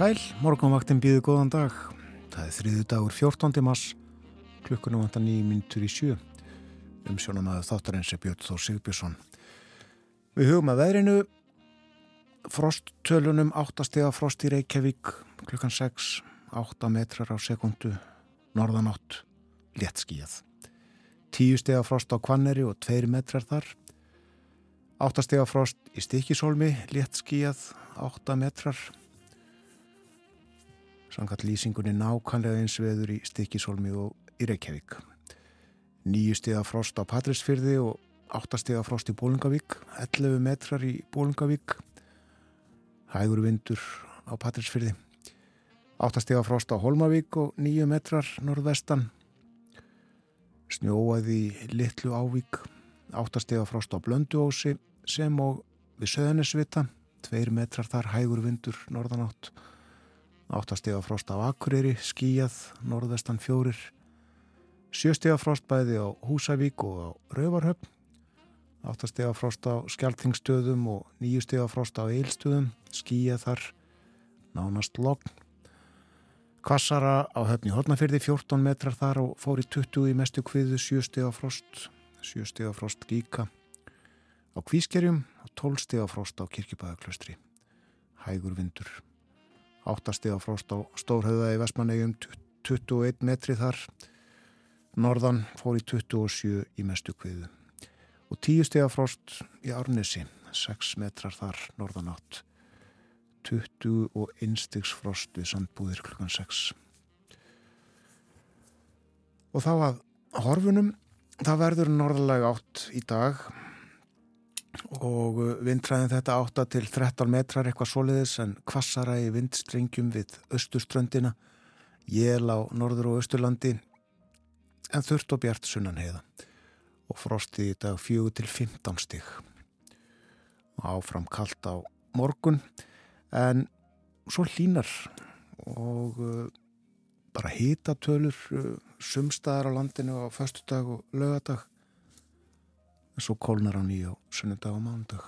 Sæl, morgunvaktin býðu góðan dag. Það er þriðu dagur 14. mars, klukkunum vantar nýjum mintur í sjö. Umsjónum að þáttarins er Björn Þór Sigbjörnsson. Við hugum að veðrinu, frosttölunum 8 steg af frost í Reykjavík, klukkan 6, 8 metrar á sekundu, norðanátt, léttskíjað. 10 steg af frost á Kvanneri og 2 metrar þar. 8 steg af frost í Stikisólmi, léttskíjað, 8 metrar Sangat lýsingunni nákvæmlega eins veður í Stikisólmi og í Reykjavík. Nýju stiða frost á Patrísfyrði og áttastiða frost í Bólingavík, 11 metrar í Bólingavík, hægur vindur á Patrísfyrði, áttastiða frost á Holmavík og 9 metrar norðvestan, snjóaði Littlu Ávík, áttastiða frost á Blönduósi sem og við Söðanesvita, 2 metrar þar hægur vindur norðanátt, áttastega frost á Akureyri, skíjað, norðvestan fjórir, sjöstega frost bæði á Húsavík og á Rauvarhöfn, áttastega frost á Skeltingstöðum og nýjustega frost á Eilstöðum, skíjað þar, nánast logn. Kvassara á höfni Hortnafyrði, 14 metrar þar og fór í 20 í mestu kviðu, sjöstega frost, sjöstega frost líka. Á Kvískerjum og 12 stega frost á Kirkjubæðaklaustri. Hægur vindur. 8 steg á frost á Stórhauða í Vestmannegjum 21 metri þar. Norðan fór í 27 í mestu kviðu. Og 10 steg á frost í Árnesi 6 metrar þar norðan átt 20 og einstigs frost við sandbúðir klukkan 6 og þá að horfunum það verður norðalega átt í dag og uh, vindræðin þetta 8 til 13 metrar eitthvað soliðis en kvassara í vindstrengjum við austurströndina jél á norður og austurlandi en þurft og bjart sunnan heiða. Og frosti í dag 4 til 15 stig. Áfram kallt á morgun en svo hlínar og uh, bara hýtatölur uh, sumstaðar á landinu á förstu dag og lögadag en svo kólnar hann í á sunnudag og mándag.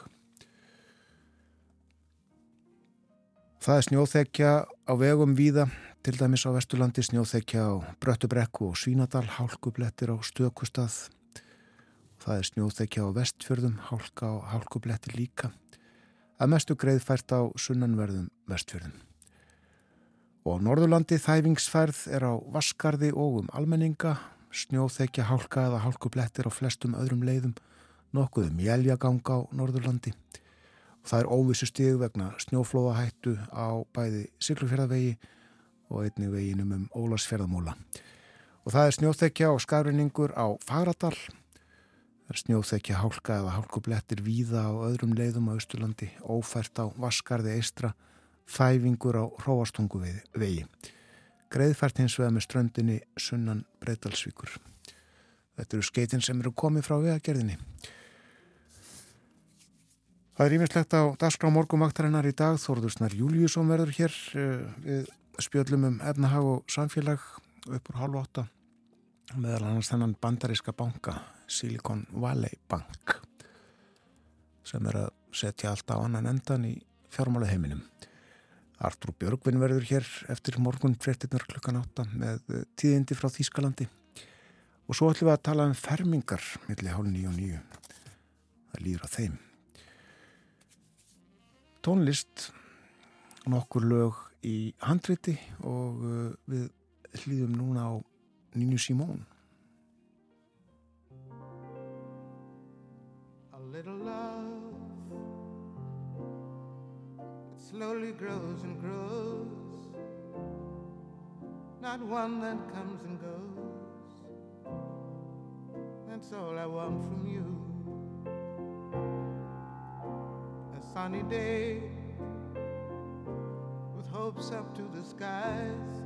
Það er snjóþekja á vegum víða, til dæmis á Vesturlandi snjóþekja á Bröttubrekku og Svínadal, hálkublettir á Stökustad. Það er snjóþekja á Vestfjörðum, hálka á hálkublettir líka. Að mestu greið fært á sunnanverðum Vestfjörðum. Og á Norðurlandi þæfingsfærð er á Vaskarði og um almenninga, snjóþekja hálka eða hálkublettir á flestum öðrum leiðum nokkuð um jæljagang á Norðurlandi. Það er óvissu stíg vegna snjóflóðahættu á bæði Siglufjörðavegi og einni veginum um Ólarsfjörðamóla. Og það er snjóþekja og skafrinningur á Fagradal. Það er snjóþekja hálka eða hálkublettir víða á öðrum leiðum á Östurlandi, ófært á Vaskarði eistra, þæfingur á Róastungu vegi. Greiðfært hins veða með ströndinni sunnan Breitalsvíkur. Þetta eru skeitin sem eru komið frá vegagerðinni. Það er ímislegt á dagskrá morgumvaktarinnar í dag. Þorðursnar Júliusson verður hér uh, við spjöllum um efnahag og samfélag uppur halv átta meðal annars þennan bandaríska banka Silicon Valley Bank sem er að setja allt á annan endan í fjármála heiminum. Artur Björgvin verður hér eftir morgun frettinnar klukkan átta með eh, tíðindi frá Þýskalandi og svo ætlum við að tala um fermingar millir hálf nýju og nýju. Það líður á þeim tónlist nokkur lög í handriti og uh, við hlýðum núna á Nínu Simón A little love It slowly grows and grows. Not one that comes and goes. That's all I want from you sunny day with hopes up to the skies.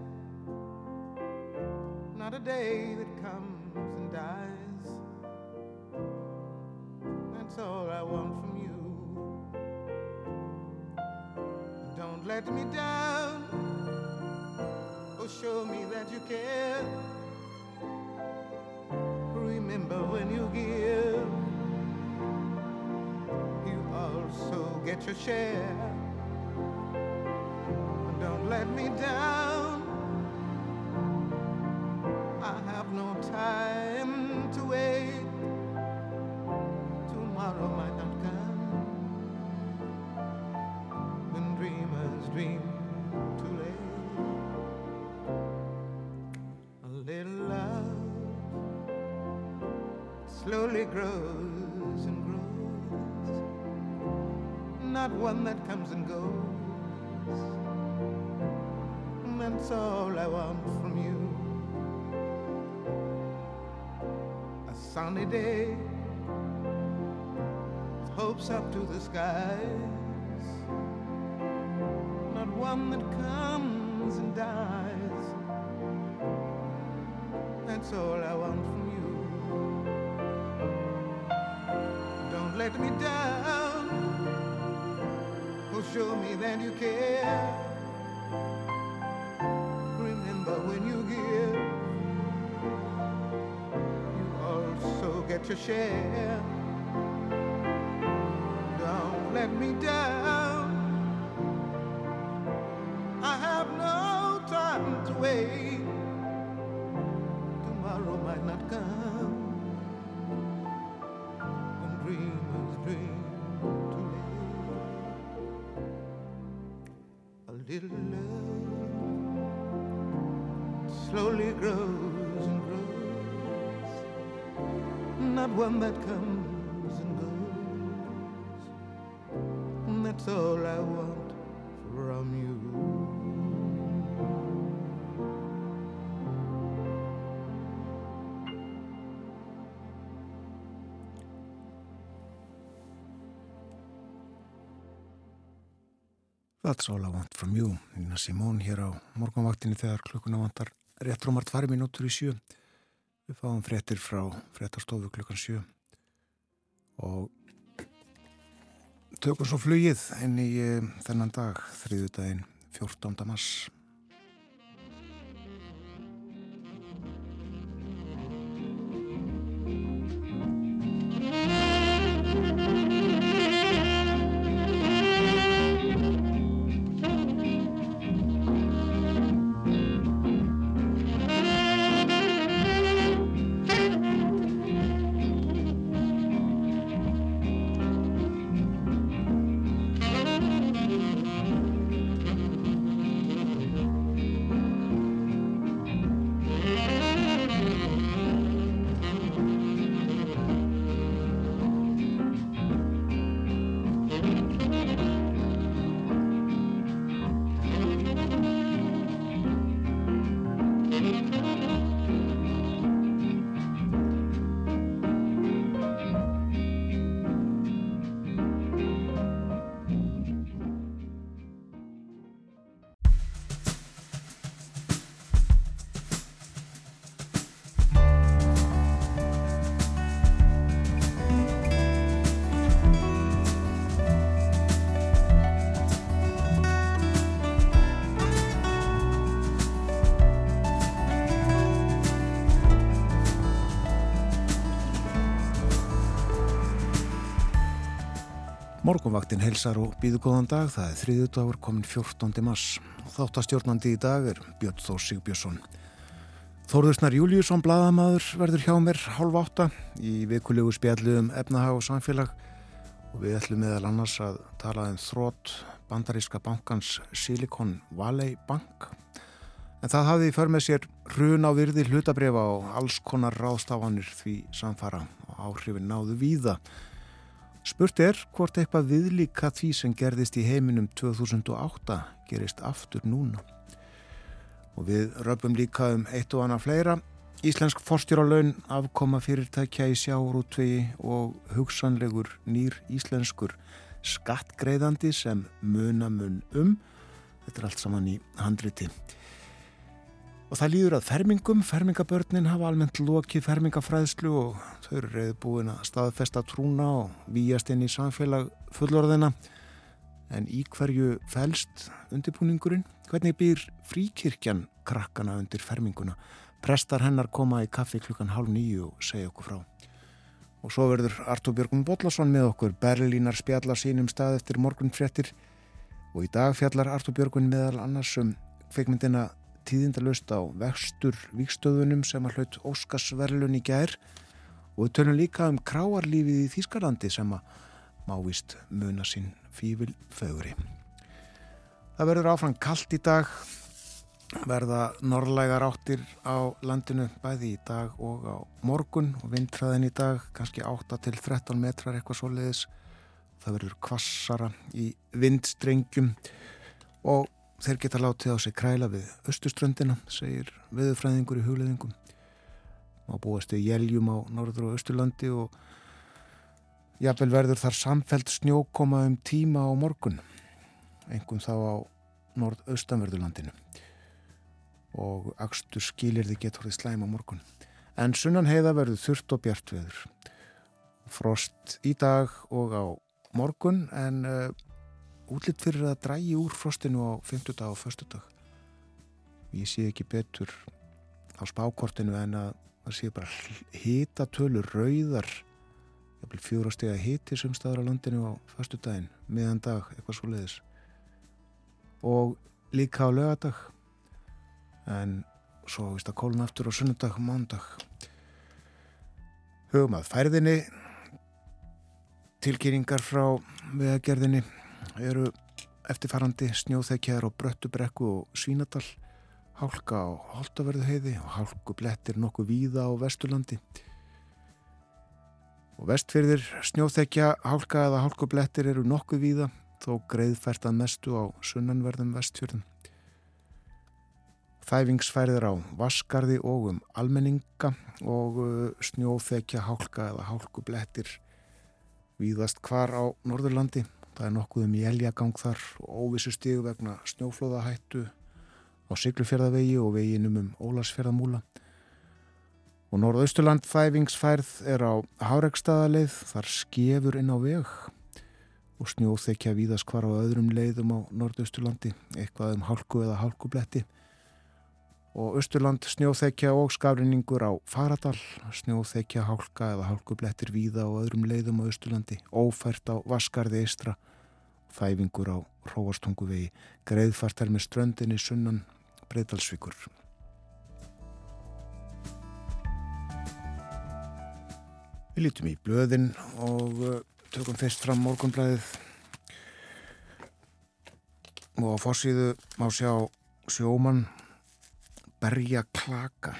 Not a day that comes and dies. That's all I want from you. Don't let me down. Oh, show me that you care. Remember when you give, also get your share. Don't let me down. I have no time to wait. Tomorrow might not come. When dreamers dream too late. A little love slowly grows one that comes and goes. And That's all I want from you. A sunny day, with hopes up to the skies. Not one that comes and dies. That's all I want from you. Don't let me down. Show me that you care. Remember when you give, you also get your share. Don't let me down. I have no time to wait. Tomorrow might not come. One that comes and goes. And that's all I want from you. That's all I want from you Nina Simón hér á morgunvaktinni þegar klukkuna vantar rétt rúmar tvær minútur í sjö við fáum fréttir frá fréttastofu klukkan sjö og tökum svo flugið inn í uh, þennan dag þriðudaginn 14. mars Morgonvaktin helsar og býðu góðan dag, það er þriðu dagur komin 14. mars. Þáttastjórnandi í dag er Björn Þór Sigbjörnsson. Þórðursnar Júliusson, bladamadur, verður hjá mér hálf átta í vikulegu spjallu um efnahag og samfélag og við ætlum meðal annars að tala um þrótt bandaríska bankans Silicon Valley Bank. En það hafði för með sér hrun á virði hlutabrifa og alls konar ráðstafanir því samfara og áhrifin náðu víða. Spurt er hvort eitthvað viðlíka því sem gerðist í heiminum 2008 gerist aftur núna. Og við röpum líka um eitt og annað fleira. Íslensk forstjóralaun afkoma fyrirtækja í sjáurútvegi og hugsanlegur nýr íslenskur skattgreðandi sem munamun um. Þetta er allt saman í handriti. Og það líður að fermingum, fermingabörnin hafa almennt lokið fermingafræðslu og þau eru reyði búin að staðfesta trúna og výjast inn í samfélag fullorðina. En í hverju fælst undirbúningurinn? Hvernig býr fríkirkjan krakkana undir ferminguna? Prestar hennar koma í kaffi klukkan hálf nýju og segja okkur frá. Og svo verður Artur Björgum Bodlason með okkur. Berlínar spjallar sínum stað eftir morgun fréttir og í dag fjallar Artur Björgun meðal annars um kveikmyndina tíðindalust á vextur vikstöðunum sem að hlaut Óskarsverlun í gær. Og við tölum líka um kráarlífið í Þýskarlandi sem að mávist muna sín fývil fögri. Það verður áfram kallt í dag. Verða norrlægar áttir á landinu bæði í dag og á morgun. Og vindræðin í dag kannski 8 til 13 metrar eitthvað svo leiðis það verður kvassara í vindstrengjum. Og þeir geta látið á sig kræla við östuströndina, segir viðfræðingur í hugleðingum og búast við jæljum á norður og östurlandi og jafnvel verður þar samfelt snjókoma um tíma á morgun engum þá á norð-austanverðurlandinu og axtur skilir þið getur því slæm á morgun. En sunnan heiða verður þurft og bjart veður. Frost í dag og á morgun en uh, útlitt fyrir að drægi úr frostinu á 50 dag og 1. dag. Ég sé ekki betur á spákortinu en að það sé bara hita tölur rauðar fjórastega hiti sem staður á landinu á förstu daginn, miðan dag, eitthvað svo leiðis og líka á lögadag en svo vist að kólun aftur á sunnudag og mándag hugum að færðinni tilkýringar frá veðagerðinni eru eftirfarandi snjóþekjar og bröttubrekku og svínadal hálka á holtaverðuheiði og hálku blettir nokkuð víða á Vesturlandi og vestfyrðir snjóþekja hálka eða hálku blettir eru nokkuð víða þó greiðfært að mestu á sunnanverðum vestfjörðum Þæfingsfærðir á Vaskarði og um almenninga og uh, snjóþekja hálka eða hálkublettir víðast hvar á Norðurlandi. Það er nokkuð um jæljagang þar óvissu stígu vegna snjóflóðahættu á Siglufjörðavegi og veginum um Ólasfjörðamúla. Og Norðausturland þæfingsfærð er á Háregstaðaleið, þar skefur inn á veg og snjóþekja víðast hvar á öðrum leiðum á Norðausturlandi, eitthvað um hálku eða hálkubletti og Östurland snjóþekja og skafrinningur á Faradal, snjóþekja hálka eða hálkublettir víða og öðrum leiðum á Östurlandi, ófært á Vaskarði eistra, þæfingur á Róastunguvegi, greiðfartar með ströndinni sunnan Breidalsvíkur. Við lítum í blöðin og uh, tökum fyrst fram morgunblæðið og á fórsíðu má sjá sjómann berja klaka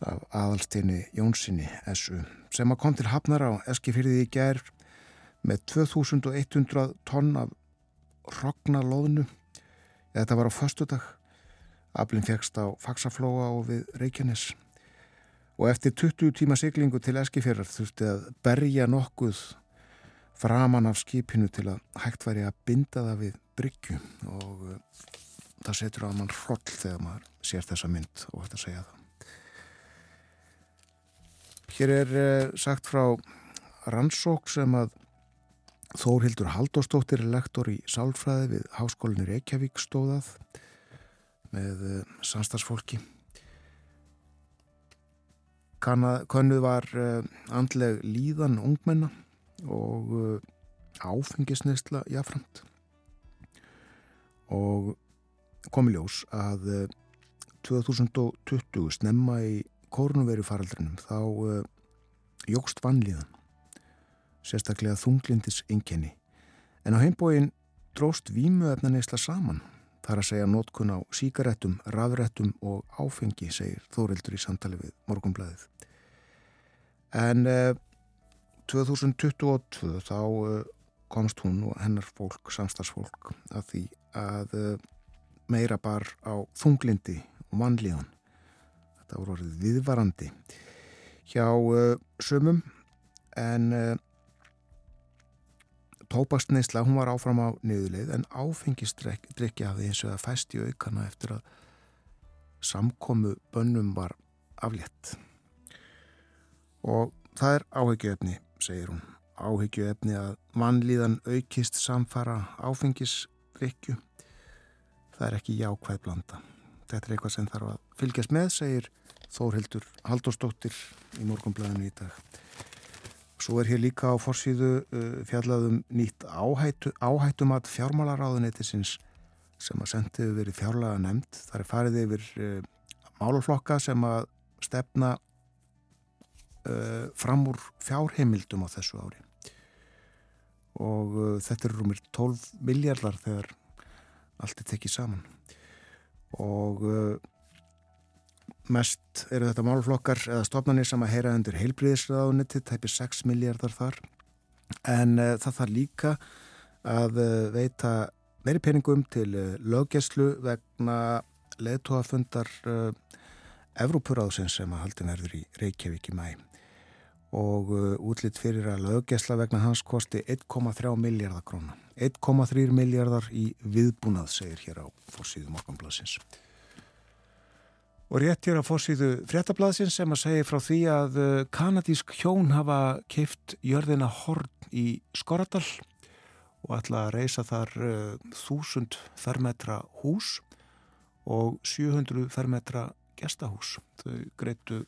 af aðalstinni Jónssoni S.U. sem að kom til Hafnar á Eskifyrði í gær með 2100 tonn af rognalóðnu. Þetta var á föstudag. Aflinn fegst á Faxaflóa og við Reykjanes. Og eftir 20 tíma siglingu til Eskifjörðar þurfti að berja nokkuð framan af skipinu til að hægt væri að binda það við bryggju. Og það setur á mann hroll þegar maður sér þessa mynd og hægt að segja það. Hér er eh, sagt frá rannsók sem að Þórhildur Haldóstóttir er lektor í Sálfræði við Háskólinni Reykjavík stóðað með eh, samstagsfólki. Könnuð var eh, andleg líðan ungmenna og áfengisneisla jáframt og komi ljós að 2020 eh, snemma í kórnuveri faraldrinum þá uh, jógst vannlíðan sérstaklega þunglindis inkenni en á heimbóin dróst vímuefna neysla saman þar að segja nótkun á síkaretum, rafrættum og áfengi segir Þórildur í samtali við morgumblæðið en uh, 2022 þá uh, komst hún og hennar fólk, samstagsfólk að því að meira bar á þunglindi og mannlíðan. Þetta voru orðið viðvarandi hjá uh, sömum en uh, tópaksneisla, hún var áfram á niðurleið en áfengisdrykja hafði eins og að fæst í aukana eftir að samkomu bönnum var aflétt. Og það er áhyggjuefni, segir hún. Áhyggjuefni að mannlíðan aukist samfara áfengisdrykju. Það er ekki jákvæð blanda. Þetta er eitthvað sem þarf að fylgjast með, segir Þórhildur Haldurstóttir í morgunblæðinu í dag. Svo er hér líka á forsýðu uh, fjallaðum nýtt áhættu, áhættum að fjármálaráðuneytisins sem að sendið verið fjárlega nefnd. Það er farið yfir uh, málflokka sem að stefna uh, fram úr fjárheimildum á þessu ári. Og þetta eru rúmir 12 miljardar þegar allt er tekið saman. Og uh, Mest eru þetta málflokkar eða stofnarnir sem að heyra undir heilbríðisraðuniti, tæpi 6 miljardar þar. En uh, það þarf líka að uh, veita meiri peningum til löggeslu vegna leðtóafundar Evrópuráðsins sem að haldin verður í Reykjavík í mæ. Og útlitt fyrir að löggesla vegna hans kosti 1,3 miljardar krónar. 1,3 miljardar í viðbúnað, segir hér á fórsíðu morgunblassins. Og rétt hér á fórsýðu fréttablaðsins sem að segja frá því að uh, kanadísk hjón hafa keift jörðina Horn í Skoradal og ætla að reysa þar uh, þúsund fermetra hús og 700 fermetra gestahús. Þau greitu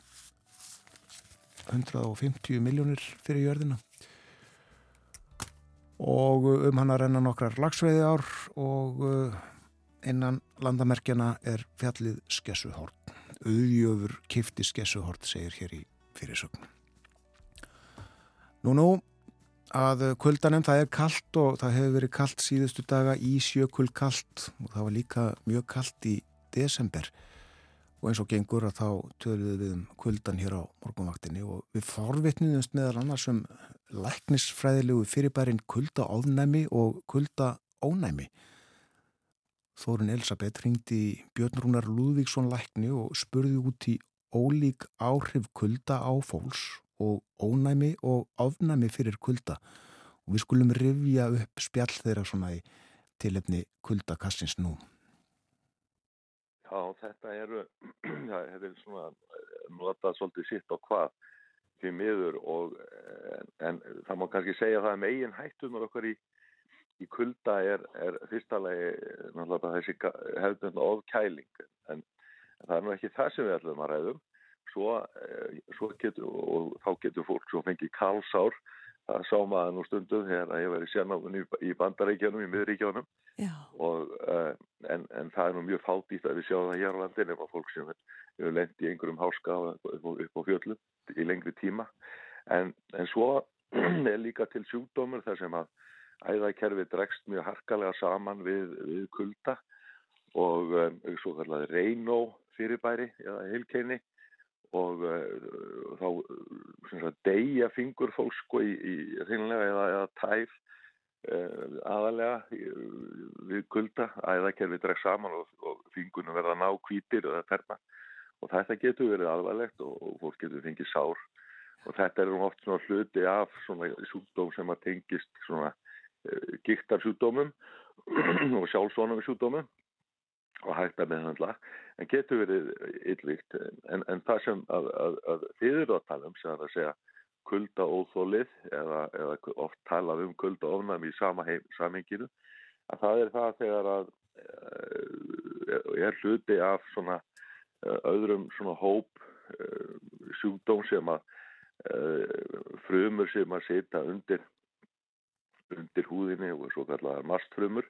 150 miljónir fyrir jörðina og um hann að renna nokkrar lagsveiði ár og uh, innan landamerkjana er fjallið Skessuhorn. Auðjöfur kifti Skessuhorn segir hér í fyrirsögn. Nú nú að kuldanum það er kallt og það hefur verið kallt síðustu daga í sjökull kallt og það var líka mjög kallt í desember og eins og gengur að þá töluðum við um kuldan hér á morgunvaktinni og við forvitniðumst meðal annars um læknisfræðilegu fyrirbærin kulda ofnæmi og kulda ónæmi Þórun Elisabeth ringdi Björn Rúnar Lúðvíksson lækni og spurði út í ólík áhrif kulda á fólks og ónæmi og ofnæmi fyrir kulda og við skulum rivja upp spjall þeirra svona í tilefni kuldakassins nú. Já, þetta eru, já, þetta er svona, notað svolítið sitt á hvað fyrir miður og en, en það má kannski segja það með eigin hættunar okkar í í kulda er, er fyrstalagi náttúrulega þessi hefðbundna ofkæling. En, en það er nú ekki það sem við ætlum að ræðum svo, eh, svo getur, og þá getur fólk svo fengið kalsár það sá maður nú stundum þegar ég verið sérnáðun í, í bandaríkjanum, í miðríkjanum og, uh, en, en það er nú mjög fátítt að við sjáum það hér á landin ef að fólk sem hefur lendt í einhverjum háska upp, upp á fjöllum í lengri tíma. En, en svo er líka til sjúkdómur þar sem að æðakerfi dregst mjög harkalega saman við, við kulda og um, svo kallaði reynó fyrirbæri eða heilkeini og uh, þá degja fingur fólk sko í, í reynlega eða, eða tæf uh, aðalega við kulda æðakerfi dregst saman og, og fingunum verða ná kvítir eða terna og þetta getur verið alvarlegt og, og fólk getur fengið sár. Og þetta er oft svona hluti af sjúkdóm sem að tengist svona Eh, gíktarsjúdómum og sjálfsvonum sjúdómum og hægt að meðhandla en getur verið yllvíkt en, en það sem að, að, að þið eru að tala um sem er að segja kulda óþólið eða, eða oft talað um kulda ofnami í sama samhenginu að það er það þegar að e, er hluti af svona e, öðrum svona hóp e, sjúdóm sem að frumur sem að setja undir undir húðinni og svo kallar mastfrumur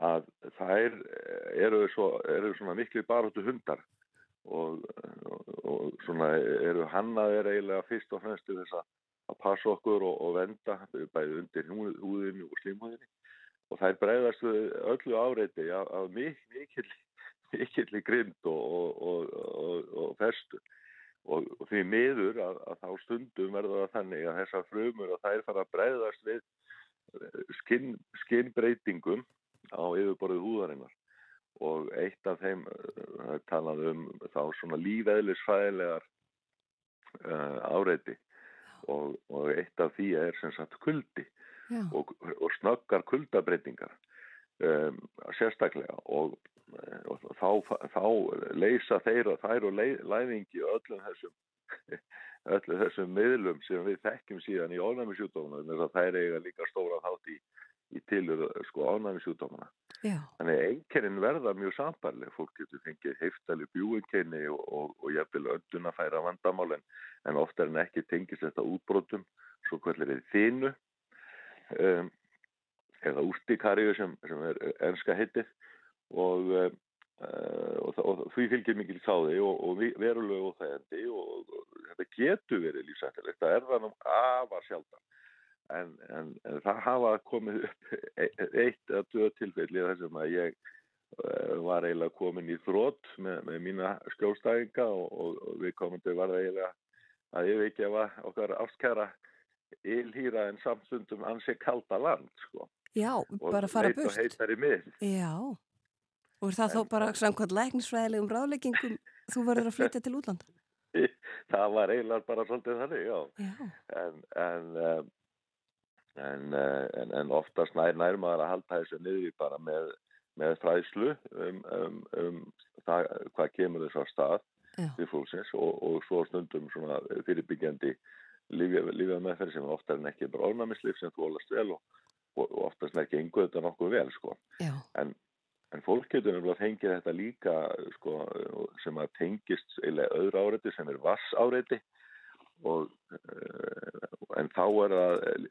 að þær eru, svo, eru svona miklu baróttu hundar og, og, og svona eru hannaðir eiginlega fyrst og fremst þess að passa okkur og, og venda bæði undir húðinni og slímhúðinni. Og þær breyðast öllu áreiti af, af mikill í grind og festu. Og því miður að, að þá stundum verður það þannig að þessar frumur að þær fara að breyðast við skinn, skinnbreytingum á yfirborðið húðarinnar. Og eitt af þeim uh, talað um þá svona lífeðlisfæðilegar uh, áreiti. Og, og eitt af því er sem sagt kuldi og, og snöggar kuldabreitingar um, sérstaklega. Og, og þá, þá leysa þeir og þær og læðingi öllum þessum öllu þessum miðlum sem við þekkjum síðan í ónæmisjúdómana þess að þær eiga líka stóra þátt í, í tilur sko ónæmisjúdómana Já. Þannig einkennin verða mjög sambarleg. Fólk getur fengið heiftali bjúinkenni og, og, og jafnvel öndun að færa vandamál en, en ofta en ekki tengist þetta útbrotum, svo hvernig er þínu um, eða úrtíkarju sem, sem er enska hittið og, uh, og, því fylgir mikil sáði og, veruleg og þægandi og, þetta getur verið lífsættilegt. Það er það nú afar sjaldan. En, en, en það hafa komið upp e- eitt eða tvö tilfelli þar sem að ég uh, var eiginlega komin í þrótt með, með mína skjólstæðinga og, og, og við komandi var það eiginlega að ég ekki að okkar ástkæra ylhýra en samstundum ansi kalda land sko. Já, og bara fara leit og burt. heitari mið. Já. Og er það þá En- bara samkvæmt læknisfræðilegum ráðleggingum þú verður að flytja til útlanda? það var eiginlega bara svolítið þannig, já. Já. en, en, um, en, uh, en, en oftast nær, nær maður að halda þessu niður í bara með, með fræðslu um, um, um það, hvað kemur þess á stað Já. til fólksins og, og svo stundum svona fyrirbyggjandi lífið meðferð sem oftar en ekki bara ofnamislif sem þólast vel og, og, og oftast en ekki engu þetta nokkuð vel sko. En, en fólk getur nefnilega fengið þetta líka sko, sem að tengist eiginlega öðru áreiti sem er vass áreiti og uh, en þá er það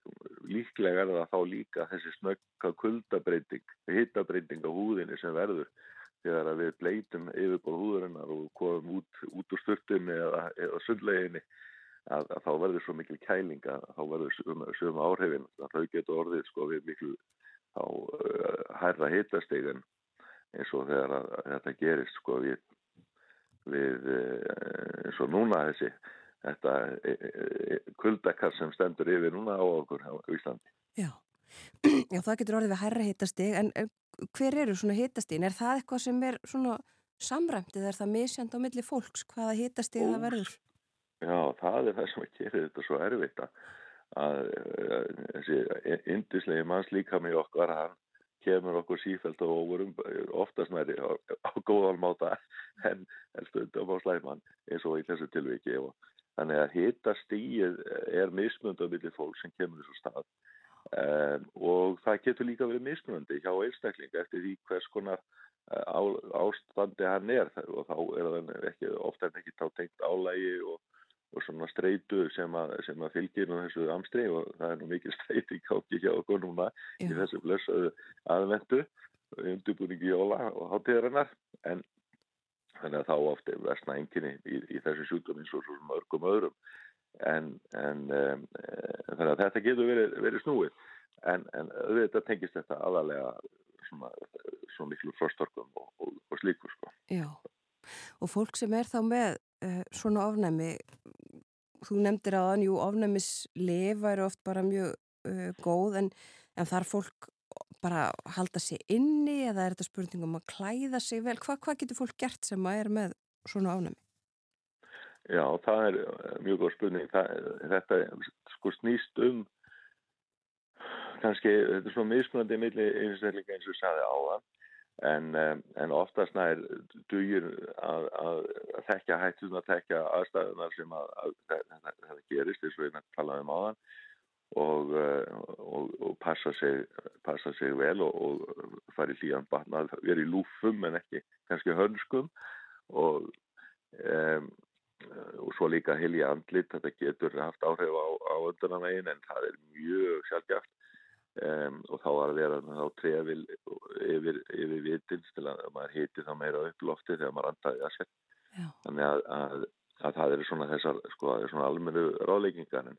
líklega er það þá líka þessi snögga kuldabreiting hittabreiting á húðinni sem verður þegar við bleitum yfirbóð húðurinnar og komum út, út úr sturtunni eða, eða sundleginni að, að þá verður svo mikil kæling að þá verður sömu, sömu áhrifin. Að þau getur orðið sko við miklu þá uh, hærra hittastegun eins og þegar að, að þetta gerist sko við, við uh, eins og núna þessi þetta e, e, kuldakkar sem stendur yfir núna á okkur á Íslandi. Já. Já, það getur orðið við hærra hitastig, en hver eru svona hitastigin? Er það eitthvað sem er svona samræmt eða er það misjand á milli fólks hvaða hitastig það verður? Já, það er það sem gera þetta svo erfitt að, að að þessi indislegi manns líka með okkar hann kemur okkur sífælt og vorum oftast næri á, á góðan máta en, en stundum á slæman eins og í þessu tilviki og þannig að hita stíið er mismunandi á milli fólk sem kemur þessu stað. Um, og það getur líka verið mismunandi hjá einstakling eftir því hvers konar uh, á, ástandi hann er. Og þá er það ekki, ofta en ekki þá tengt álægi og og svona streitu sem að, sem að fylgir nú þessu amstri og það er nú mikil streyti káki hjá okkur núna í Já. þessu blessaðu aðvendu undirbúningi jóla og hátíðarinnar. En þannig að þá ofta er versna enginni í, í þessu sjúkdóm eins og svo mörgum öðrum en, en um, þannig að þetta getur verið, verið snúið en, en auðvitað tengist þetta aðalega svona miklu frostorkum og, og, og slíkur sko. Já. Og fólk sem er þá með uh, svona ofnæmi, þú nefndir að jú, ofnæmislif væri oft bara mjög uh, góð en, en þar fólk bara halda sig inni eða er þetta spurningum að klæða sig vel? Hva, hvað getur fólk gert sem að er með svona ofnæmi? Já, það er eh, mjög góð spurning. Það, þetta sko snýst um kannski, þetta er svona mismunandi milli einstaklinga eins og sagði áðan en, um, en oftast nær dugir að, að, að þekka hættum að þekka aðstæðunar sem að, að þetta, gerist eins og við talaðum um áðan og, uh, og, og passa, sig, passa sig vel og, og fara í hlýjan batna, vera í lúfum en ekki kannski hönskum. Og um, og svo líka hilja andlit, þetta getur haft áhrif á, á öndunarvegin en það er mjög sjálfgæft um, og þá var að vera þá trefil yfir, yfir vitins til að maður hiti þá meira upp lofti þegar maður andaði að Já. þannig að, að, að það eru svona þessar sko, almennu ráðleikingar en,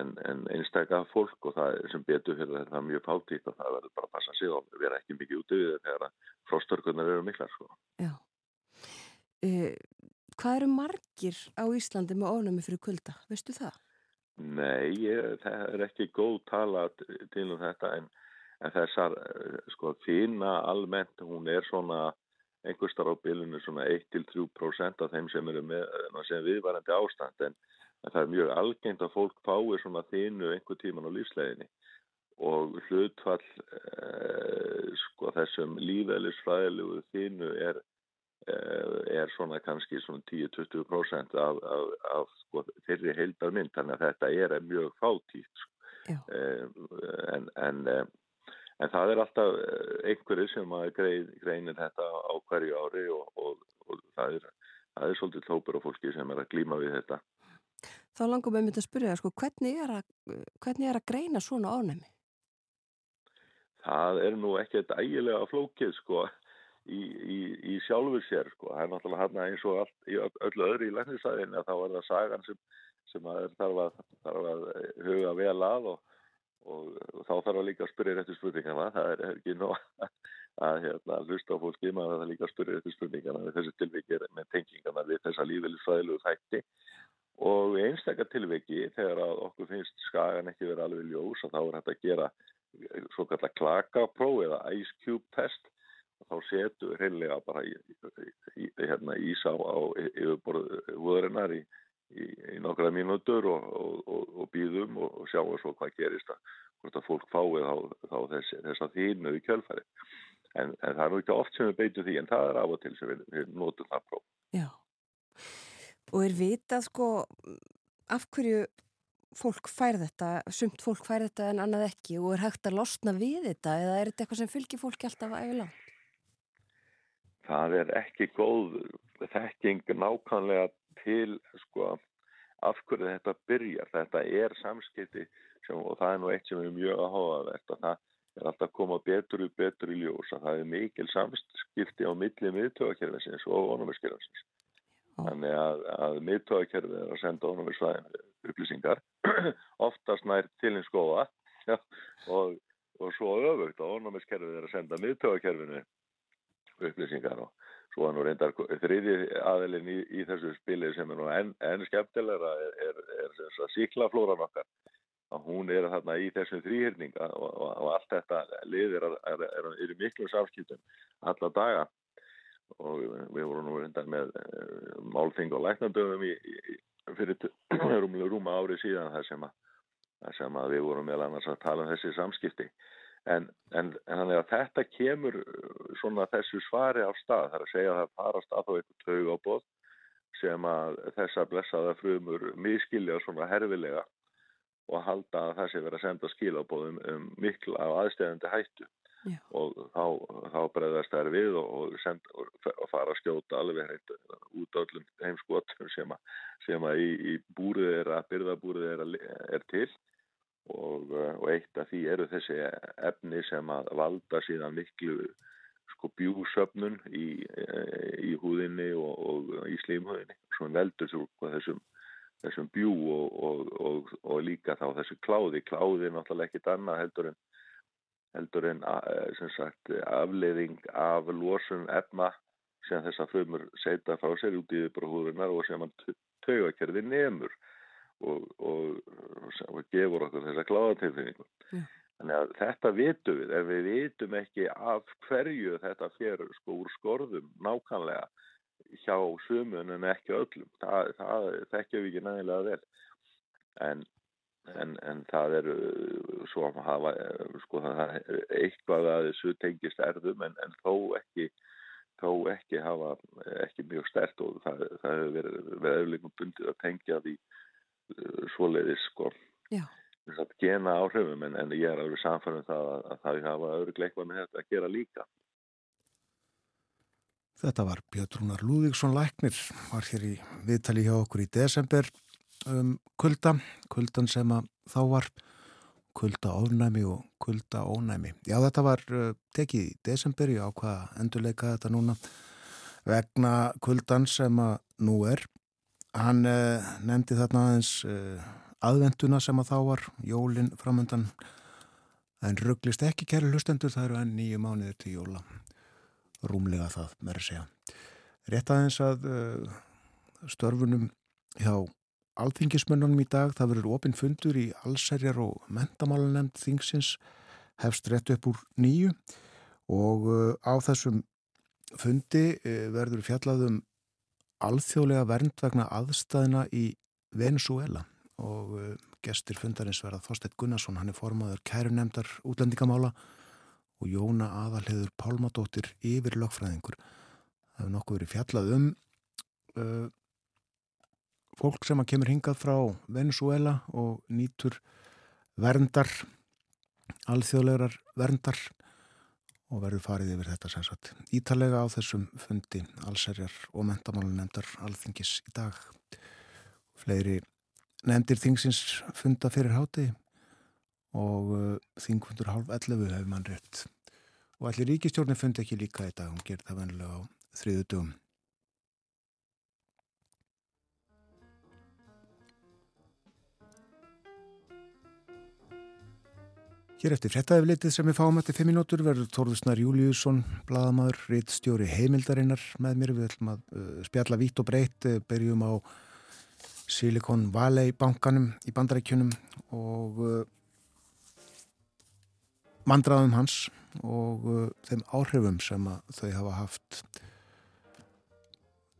en, en einstakka fólk og það sem betur fyrir þetta mjög fátíkt og það verður bara að passa sig og vera ekki mikið úti við þegar að frostörkunar eru miklar sko. Já. Uh, hvað eru margir á Íslandi með ofnæmi fyrir kulda? Veistu það? Nei, ég, það er ekki góð tala til um þetta en, en þessar, eh, sko, fína almennt, hún er svona einhverstar á bylunu svona 1-3% af þeim sem eru með, eh, sem viðvarandi ástand en, en það er mjög algengt að fólk fái svona þínu einhver tíman á lífsleginni og hlutfall eh, sko þessum lífælisfræðilegu þínu er, eh, er svona kannski svona 10-20% af, af, af sko, þeirri heildarmynd. Þannig að þetta er mjög fátítt sko. eh, en, en, eh, en það er alltaf eh, einhverju sem að grein, greinir þetta á hverju ári og, og, og það, er, það er svolítið tópur á fólki sem er að glíma við þetta Þá langum við myndið að spyrja sko, hvernig, er að, hvernig er að greina svona ánæmi? það er nú ekkert ægilega flókið sko í, í, í sjálfur sér sko. Það er náttúrulega hann eins og allt, í öllu öðru í læknisæðin að þá er það sagan sem, sem að þarf, að, þarf að huga vel að og, og, og þá þarf að líka að spyrja réttu spurningana. Það er ekki nóg að hérna, hlusta á fólki maður að það líka að spyrja réttu spurningana við þessi tilvikið með tengingana við þessa lífeylisfræðilegu þætti og einstakar tilviki þegar að okkur finnst skagan ekki verið alveg ljós og þá er hægt að gera svo kallar klakapróf eða ice cube test. Og þá setu hreinlega bara í, í, hérna, ís á, yfirborðu húðurinnar í, í, í nokkra mínútur og, og, og býðum og, sjáum svo hvað gerist að hvort að fólk fáið á, á þess, þess að þínu í kjölfæri en, en það er nú ekki oft sem við beitum því en það er af og til sem við, við notum það próf. Já og er vitað sko af hverju fólk fær þetta, sumt fólk fær þetta en annað ekki og er hægt að losna við þetta eða er þetta eitthvað sem fylgir fólki alltaf að ægla? Það er ekki góð þekking nákvæmlega til sko af hverju þetta byrjar. Þetta er samskipti sem, og það er nú eitt sem er mjög að það er alltaf að koma betur og betur í ljós að það er mikil samskipti á milli miðtöðakerfinsins og ónumiskerfinsins. Þannig að, að miðtöðakerfið er að senda ónumisvæðinu upplýsingar. Oftast nær til einn skoða og, og svo öfugt að ónumiskerfið er að senda miðtöðakerfinu upplýsingar og svo er nú reyndar þriði aðelin í, í þessu spili sem er nú enn en skemmtilegra er, er, er, er síklaflóran okkar. Að hún er þarna í þessum þrýhyrninga og, og, og allt þetta liðir er í miklum samskiptum alla daga og við vorum nú reyndar með uh, málþing og læknandöfum í, í, fyrir rúmlega rúma ári síðan þar sem, sem að við vorum meðal annars að tala um þessi samskipti. En, en, en þetta kemur svona þessu svari á stað. Þar að segja að það farast að þá eitthvað taug á bóð sem að þessa blessaða frumur miskilja svona herfilega og halda að það sé verið að senda skilabóðum um miklu af aðstæðandi hættu Já. og þá, þá bregðast þær við og, og, send, og fara að skjóta alveg hreint út öllum heimskotum sem að, sem að í, í búrið er að byrðabúrið er, að, er til og, og eitt af því eru þessi efni sem að valda síðan miklu sko bjúsöfnun í, í húðinni og í slímhúðinni sem veldur þessum þessum bjú og, og, og, og líka þá þessu kláði. Kláði er náttúrulega ekkit annað heldur en, heldur en sagt, afleiðing af losun efna sem þess að frumur setja frá sér út í yfirbróðurinnar og sem taugakerfi nefnur og gefur okkur þessa kláðatilfinningu. Yeah. Þannig að þetta vitum við, en við vitum ekki af hverju þetta fer sko úr skorðum nákvæmlega hjá sumun en ekki öllum. Það, það þekkjum við ekki nægilega vel. En, en, en það er svo að hafa, sko það er eitthvað að þessu tengist erðum en, en þó ekki, þó ekki hafa ekki mjög stert og það, það hefur verið, verið auðvitað bundið að tengja því svoleiðis sko. Já. Þess að gena áhrifum en, en ég er alveg samfærið það að, að það hafa auðvitað eitthvað með þetta að gera líka. Þetta var Björn Lúðíksson Læknir, var hér í viðtali hjá okkur í desember um kulda, kuldan sem að þá var kulda ofnæmi og kulda ónæmi. Já, þetta var uh, tekið í desember, ég ákvaða endurleika þetta núna vegna kuldan sem að nú er. Hann uh, nefndi þarna aðeins uh, aðvenduna sem að þá var, jólinn framöndan, en rugglist ekki kæri hlustendur, það eru enn nýju mánuður til jóla rúmlega það, með að segja. Rétt aðeins að uh, störfunum hjá alþingismönnunum í dag, það verður opinn fundur í allserjar og mentamálanemnd þingsins, hefst rétt upp úr nýju og uh, á þessum fundi uh, verður fjallaðum alþjóðlega vernd vegna aðstæðina í Venezuela og uh, gestir fundarins verða Þorstedt Gunnarsson, hann er formadur kærunemdar útlendingamála og Jóna Aðalheður Pálmadóttir yfir lögfræðingur. Það hefur nokkuð verið fjallað um uh, fólk sem að kemur hingað frá Venezuela og nýtur verndar, alþjóðlegar verndar og verður farið yfir þetta sem sagt ítalega á þessum fundi allserjar og mentamálun nefndar alþingis í dag. Fleiri nefndir þingsins funda fyrir háti og uh, þingfundur halv 11 hefur mann rétt. Og allir ríkistjórnir fundi ekki líka í dag, hún gerði það vennilega á þriðu dögum. Hér eftir frettæðiflitið sem við fáum eftir 5 minútur verður Þórðusnar Júliusson, bladamadur, rittstjóri heimildarinnar með mér. Við ætlum að uh, spjalla vítt og breytt, uh, berjum á Silicon Valley bankanum í bandarækjunum og uh, mandraðum hans og uh, þeim áhrifum sem þau hafa haft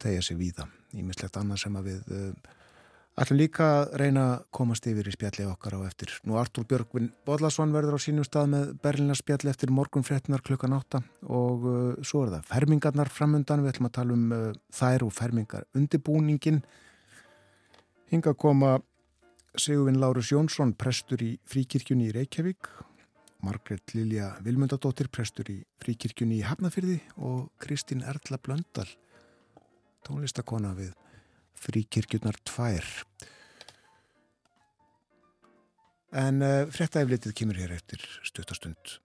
tegja sig víða. Ímislegt annað sem við ætlum líka reyna að komast yfir í spjalli okkar á eftir. Nú Artúr Björgvin Bodlason verður á sínum stað með Berlina spjalli eftir morgunfréttinar klukkan 8 og uh, svo er það fermingarnar framundan. Við ætlum að tala um uh, þær og fermingar undibúningin. Hinga koma Sigurvin Lárus Jónsson, prestur í Fríkirkjunni í Reykjavík, Margret Lilja Vilmundadóttir, prestur í Fríkirkjunni í Hafnafyrði og Kristín Erla Blöndal, tónlistakona við Fríkirkjurnar tvær. En uh, fréttaeflitið kemur hér eftir stuttastund.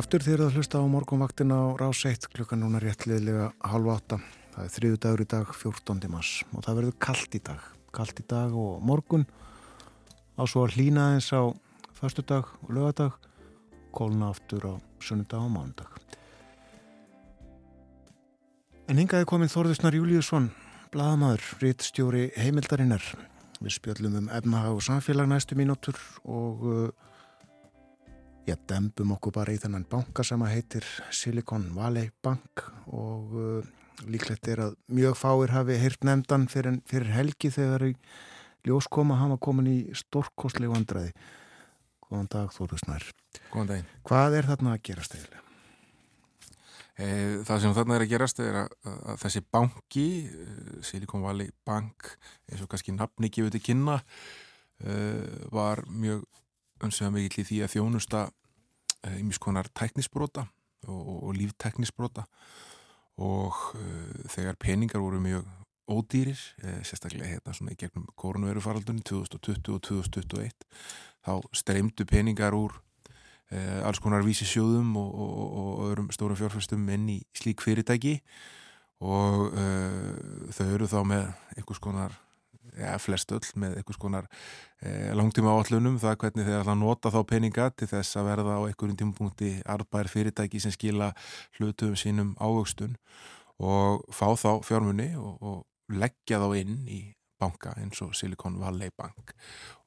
Aftur þegar það hlusta á morgunvaktina á rás 1 klukkan núna réttliðlega halva 8. Það er þriðu dagur í dag 14. mars og það verður kallt í dag. Kallt í dag og morgun á svo að hlýna eins á förstu dag og lögadag kólna aftur á sunnudag og mándag. En hingaði komin Þorðusnar Júliusson, bladamadur, rittstjóri heimildarinnar. Við spjöllum um efnahag og samfélag næstu mínútur og uh, Já, dembum okkur bara í þennan banka sem að heitir Silicon Valley Bank og uh, líklegt er að mjög fáir hafi heyrt nefndan fyrir, fyrir helgi þegar ljós koma hafa komin í stórkostlegu andræði. Góðan dag Þóru Snær. Góðan daginn. Hvað er þarna að gerast eiginlega? E, það sem þarna er að gerast er að, að þessi banki, Silicon Valley Bank, eins og kannski nafni gefið til kynna, e, var mjög önsveða mikill í því að þjónusta ymmiskonar tæknisbrota og, og lífteknisbrota og uh, þegar peningar voru mjög ódýrir, eh, sérstaklega hérna svona í gegnum koronavirufaraldunni 2020 og 2021 þá streymdu peningar úr eh, alls konar vísisjóðum og, og, og öðrum stórum fjárfæstum inn í slík fyrirtæki. Og þau eru þá með einhvers konar ja, flest öll með einhvers konar eh, langtíma áallunum, það hvernig þeir ætla að nota þá peninga til þess að verða á einhverjum tímpunkti arbær fyrirtæki sem skila hlutum sínum ávöxtun og fá þá fjármunni og, og leggja þá inn í banka eins og Silicon Valley Bank.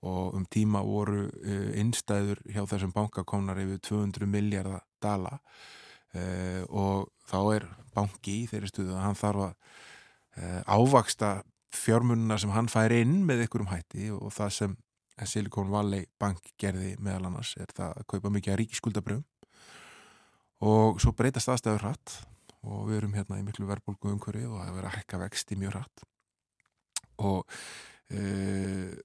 Og um tíma voru uh, innstæður hjá þessum bankakonar yfir 200 miljardar dala uh, og þá er banki í þeirri stuðu að hann þarf að uh, ávaksta fjármununa sem hann fær inn með einhverjum hætti og það sem Silicon Valley Bank gerði meðal annars er það að kaupa mikið að ríkiskuldabröðum og svo breytast aðstæður hratt og við erum hérna í miklu verðbólgu umhverju og það er verið að hekka vexti mjög hratt. Og uh,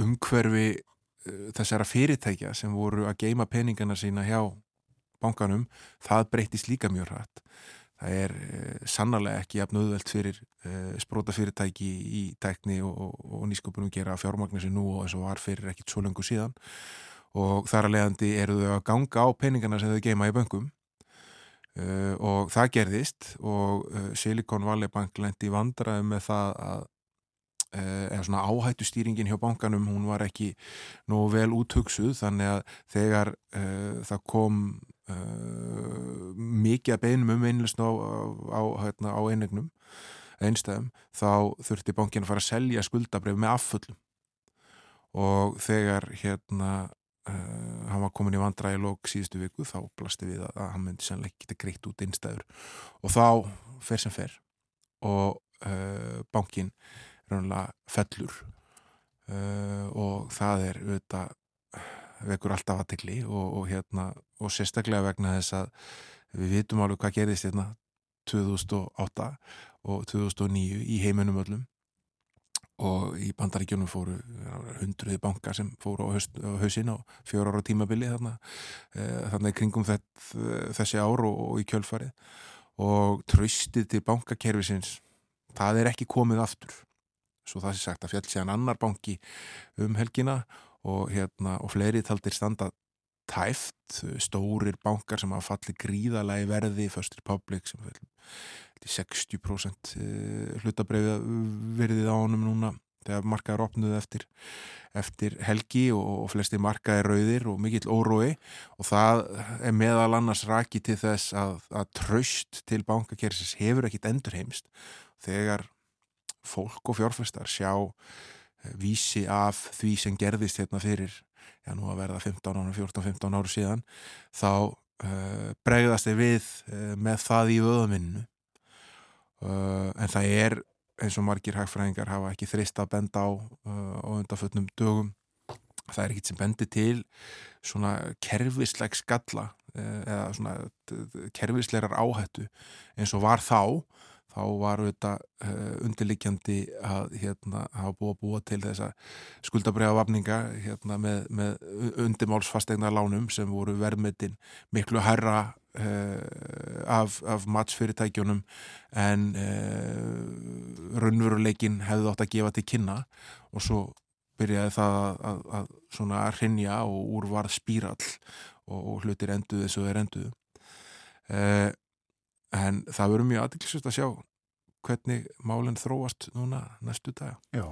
umhverfi uh, þessara fyrirtækja sem voru að geima peningana sína hjá bankanum, það breytist líka mjög hratt það er uh, sannarlega ekki jafn auðvelt fyrir uh, spróta fyrirtæki í tækni og, og, og nýsköpunum gera fjármagnir sem nú og eins og var fyrir ekkit svo lengur síðan. Og þar að leiðandi eru þau að ganga á peningana sem þau geima í böngum uh, og það gerðist og Silicon Valley Bank lendi vandraði með það að eða svona áhættu stýringin hjá bankanum hún var ekki nógu vel úthugsuð þannig að þegar það kom uh, mikið að beinum um einlust á, á, hérna, á einegnum einstæðum, þá þurfti bankin að fara að selja skuldabref með afföllum og þegar hérna uh, hann var komin í vandræði lók síðustu viku, þá blasti við að hann myndi sannleik geta greitt út einstæður og þá fer sem fer. Og uh, bankin raunlega fellur. Uh, og það er auðvitað vekur alltaf aðtegli og, og, hérna, og sérstaklega vegna þess að við vitum alveg hvað gerðist hérna 2008 og 2009 í heiminum öllum. Og í bandaríkjónum fóru hundruði bankar sem fóru á, haust, á hausin á fjóra ára tímabili þarna, e, þarna í kringum þett, þessi ár og, og í kjölfarið. Og tröstið til bankakerfisins það er ekki komið aftur svo það sé sagt að fjall séðan annar banki um helgina og, hérna, og fleiri taldir standa tæft, stórir bankar sem hafa fallið gríðalagi verði First Republic sem fyrir 60% hlutabreyða verðið á honum núna þegar markaður opnuð eftir, eftir helgi og, og flesti markaði rauðir og mikill órói og það er meðal annars raki til þess að, að tröst til bankakersis hefur ekkit endurheimst. Þegar fólk og fjárfæstar sjá vísi af því sem gerðist hérna fyrir, já nú að verða 15 ára, 14-15 ára síðan þá uh, bregðast þið við uh, með það í vöðaminnu uh, en það er eins og margir hægfræðingar hafa ekki þrist að benda á á undanfötnum dögum það er ekkit sem bendi til svona kerfisleg skalla eða svona kerfislegar áhættu eins og var þá þá var þetta uh, undirlikjandi að hérna, hafa búið að búa til þessa skuldabriða vafninga hérna, með, með undirmálsfastegna lánum sem voru verðmyndin miklu herra uh, af, af mattsfyrirtækjunum en uh, raunveruleikin hefði átt að gefa til kynna. Og svo byrjaði það að, að, að hrinja og úr varð spírall og, og hlutir enduð eins og þeir enduðu en það verður mjög aðdeklisust að sjá hvernig málinn þróast núna næstu dag. Já,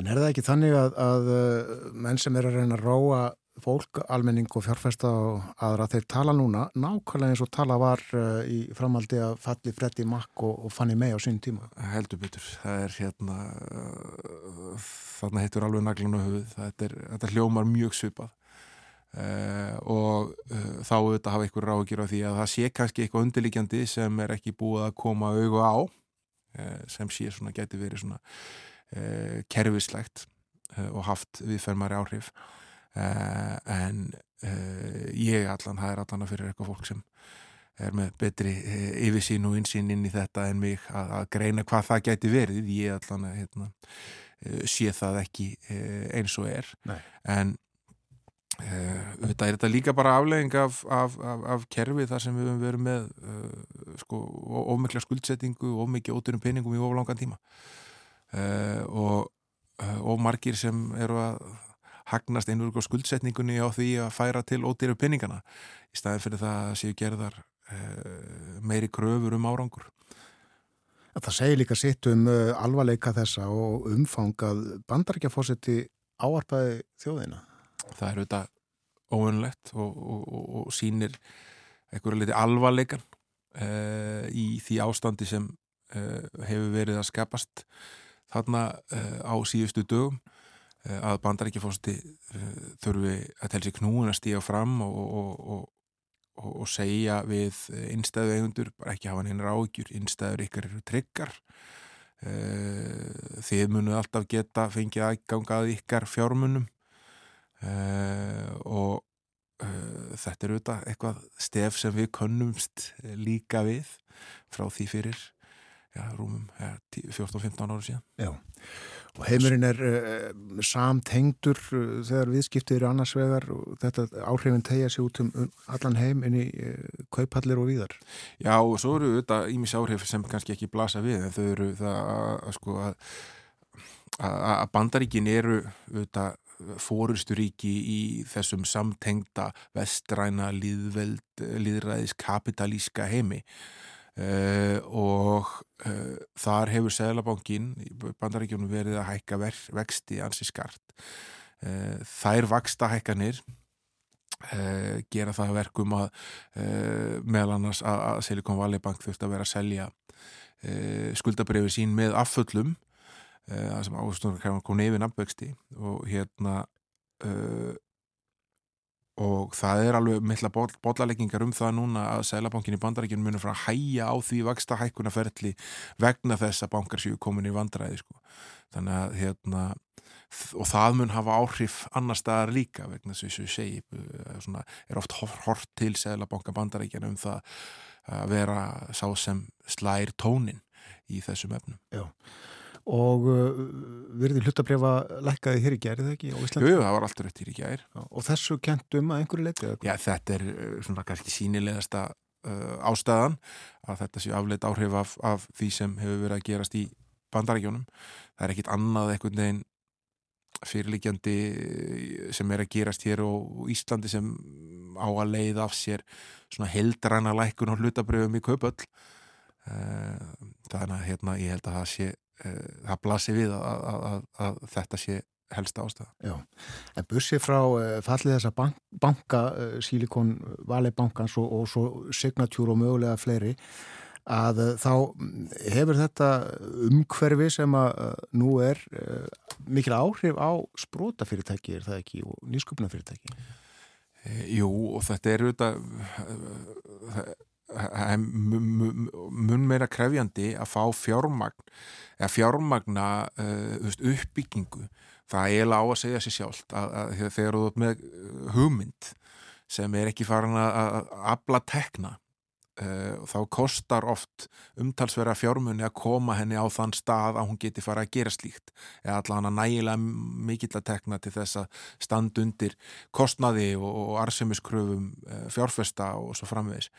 en er það ekki þannig að, að menn sem er að reyna að róa fólk, almenning og fjárfesta og aðra þeir tala núna nákvæmlega eins og tala var uh, í framaldi að falli Freddi Mack og, og Fanny May á sín tíma? Heldur betur, það er hérna uh, þarna heitur alveg naglan á höfuð, þetta, er, þetta hljómar mjög svipað Uh, og uh, þá auðvitað hafa ykkur ráðgjur á því að það sé kannski eitthvað undirlikjandi sem er ekki búið að koma auðu á uh, sem sé svona geti verið svona kerfislegt og haft viðfermari áhrif. En ég allan, það er allan að fyrir eitthvað fólk sem er með betri yfirsýn og insýn inn í þetta en mig að, að greina hvað það geti verið. Ég allan að hérna, sé það ekki eins og er. Nei. en Þetta er þetta líka bara aflegging af, af, af, af kerfi þar sem við höfum verið með uh, sko, ómikla skuldsettingu og ómikið óturum peningum í oflangan tíma uh, og, uh, og margir sem eru að hagnast einhverjum skuldsetningunni á því að færa til óturum peningana í staðin fyrir það að séu gerðar meiri kröfur um árangur Það segir líka sitt um alvarleika þessa og umfangað bandarækjafósiti áarpaði þjóðina. Það er auðvitað óunlegt og, og, og, og sínir einhverju liti alvarleikan uh, í því ástandi sem uh, hefur verið að skapast þarna uh, á síðustu dögum að bandarækjafósti þurfi að telja sér knúin að stíga fram og, segja við innstæðu eigundur, bara ekki hafa henni ráðgjur, innstæður ykkar eru tryggar þið munu alltaf geta fengið aðgangað ykkar fjármunum og uh, þetta er auðvitað eitthvað stef sem við könnumst líka við frá því fyrir ja, rúmum ja, 14-15 ára síðan. Já, og heimurinn er uh, samtengdur þegar viðskiptið eru annars vegar og þetta áhrifin tegja sig út um allan heim inn í kaupallir og víðar. Já, og svo eru auðvitað ímis áhrif sem kannski ekki blasa við en þau eru það að, að sko að að bandaríkin eru auðvitað fórusturíki í þessum samtengda vestræna líðveld, líðræðis kapitalíska heimi. Uh, og uh, þar hefur Sælabankin í bandaríkjónum verið að hækka vexti ansi skart. Uh, þær vaksta hækkanir gera það verkum að meðal annars að Silicon Valley Bank þurft að vera að selja skuldabriði sín með afföllum það sem ástofnum kom nefið nafnvexti og hérna uh, og það er alveg mittla bólaleggingar um það núna að Sælabankin í bandarækjunum munir frá að hæja á því vaksta hækkunaferðli vegna þess að bankar séu komin í vandræði sko. þannig að hérna og það mun hafa áhrif annar staðar líka vegna þess að ég segi svona, er oft hort til Sælabanka bandarækjana um það að vera sá sem slær tónin í þessum efnum Já og uh, verði hlutabriða lækkaði hér í gæri það ekki? Jú, það var alltaf rétt hér í gæri. Og þessu kentum að einhverju leiti? Já, þetta er uh, svona kannski sínilegasta uh, ástæðan að þetta sé afleitt áhrif af, af því sem hefur verið að gerast í bandarækjónum. Það er ekkit annað einhvern veginn fyrirlikjandi uh, sem er að gerast hér og Íslandi sem á að leiða af sér svona heldræna lækun og hlutabriðum í kaupöll. Uh, þannig að hérna ég held að það sé það blasir við að, að, að, að þetta sé helsta ástæða. Já, en bussið frá uh, fallið þessa bank, banka, uh, Silikon Valley bankans og, og svo Signature og mögulega fleiri að þá hefur þetta umhverfi sem að nú er mikil áhrif á sprótafyrirtæki, er það ekki, og nýsköpunafyrirtæki? Jú, og þetta er auðvitað mun meira krefjandi að fá fjármagn eða fjármagna uh, uppbyggingu. Það er eiginlega á að segja sér sjálft að, að, að þegar þú ert með uh, hugmynd sem er ekki farin að abla tekna uh, þá kostar oft umtalsverða fjármunni að koma henni á þann stað að hún geti fara að gera slíkt eða allavega nægilega mikill að tekna til þess að stand undir kostnaði og, og arsemiskröfum uh, fjárfesta og svo framvegis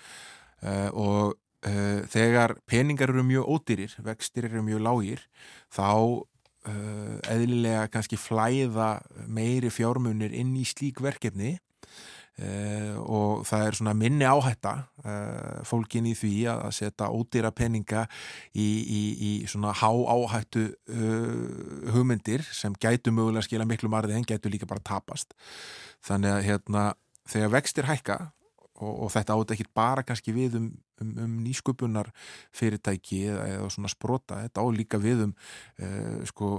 uh, og uh, þegar peningar eru mjög ódýrir, vextir eru mjög lágir, þá uh, eðlilega kannski flæða meiri fjármunir inn í slík verkefni. Uh, og það er svona minni áhætta uh, fólkin í því að setja ódýra peninga í, í, í svona há áhættu uh, hugmyndir sem gætu mögulega skila miklu marði en gætu líka bara tapast. Þannig að hérna þegar vextir hækka og, og þetta átt ekki bara kannski við um, um, um nýsköpunar fyrirtæki eða, eða svona sprota, þetta á líka við um uh, sko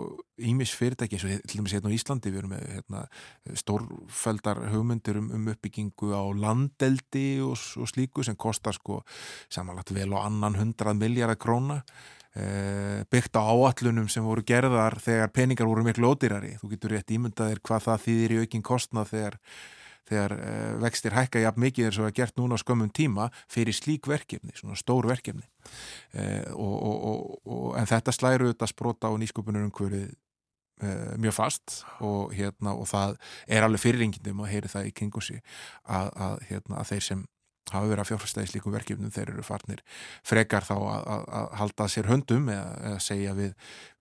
ímis fyrirtæki eins og til dæmis hérna á Íslandi við erum með hérna, stórfældar hugmyndir um, um uppbyggingu á landeldi og, og slíku sem kostar sko samanlagt vel á annan hundrað miljardar króna Uh, byggt á áallunum sem voru gerðar þegar peningar voru miklu ódýrari. Þú getur rétt ímyndaðir hvað það þýðir í aukinn kostnað þegar þegar uh, vextir hækka jafn mikið er svo að gert núna á skömmum tíma fyrir slík verkefni, svona stór verkefni. Uh, og, og, og, en þetta slæru þetta sprota á nýsköpunur umhverfið uh, mjög fast og hérna og það er alveg fyrirringindum að heyri það í kringu sig að, að, hérna, að þeir sem hafa verið að fjárfæsta í slíkum verkefnum þeir eru farnir frekar þá að, að, að halda sér höndum eða, eða segja við,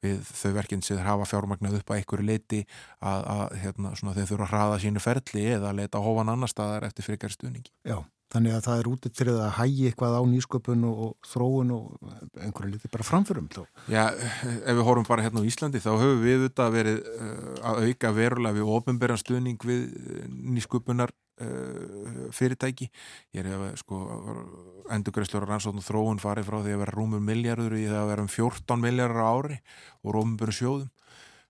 við þau verkefn sem þeir hafa fjármagnað upp að einhverju leiti að, að hérna, þeir þurfa að hraða sínu ferli eða leita hófan annar staðar eftir frekar stuðningi. Já, Þannig að það er útið til að hægi eitthvað á nýsköpun og, og þróun og einhverju liti bara framförum þá. Já, ef við horfum bara hérna á Íslandi þá höfum við auðvitað verið uh, að auka verulega við ofnbæran stuðning við uh, nýsköpunar fyrirtæki. Ég er að sko endurgræslur og rannsókn og þróun farið frá því að vera rúmur miljardur í það að vera um 14 miljardur ári og ofnbæru sjóðum.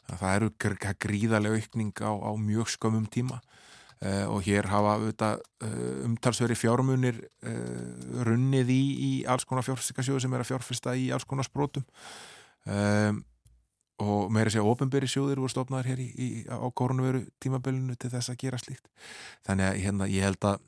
Það eru gríðarlega aukning á, á mjög skömmum tíma. Uh, og hér hafa uh, umtalsveri fjármunir uh, runnið í, í alls konar fjárfestikasjóðu sem er að fjárfesta í alls konar sprótum um, og meira sér ofinberi sjóðir voru stofnaðar hér í, í, á koronaviru tímabölinu til þess að gera slíkt. Þannig að hérna, ég held að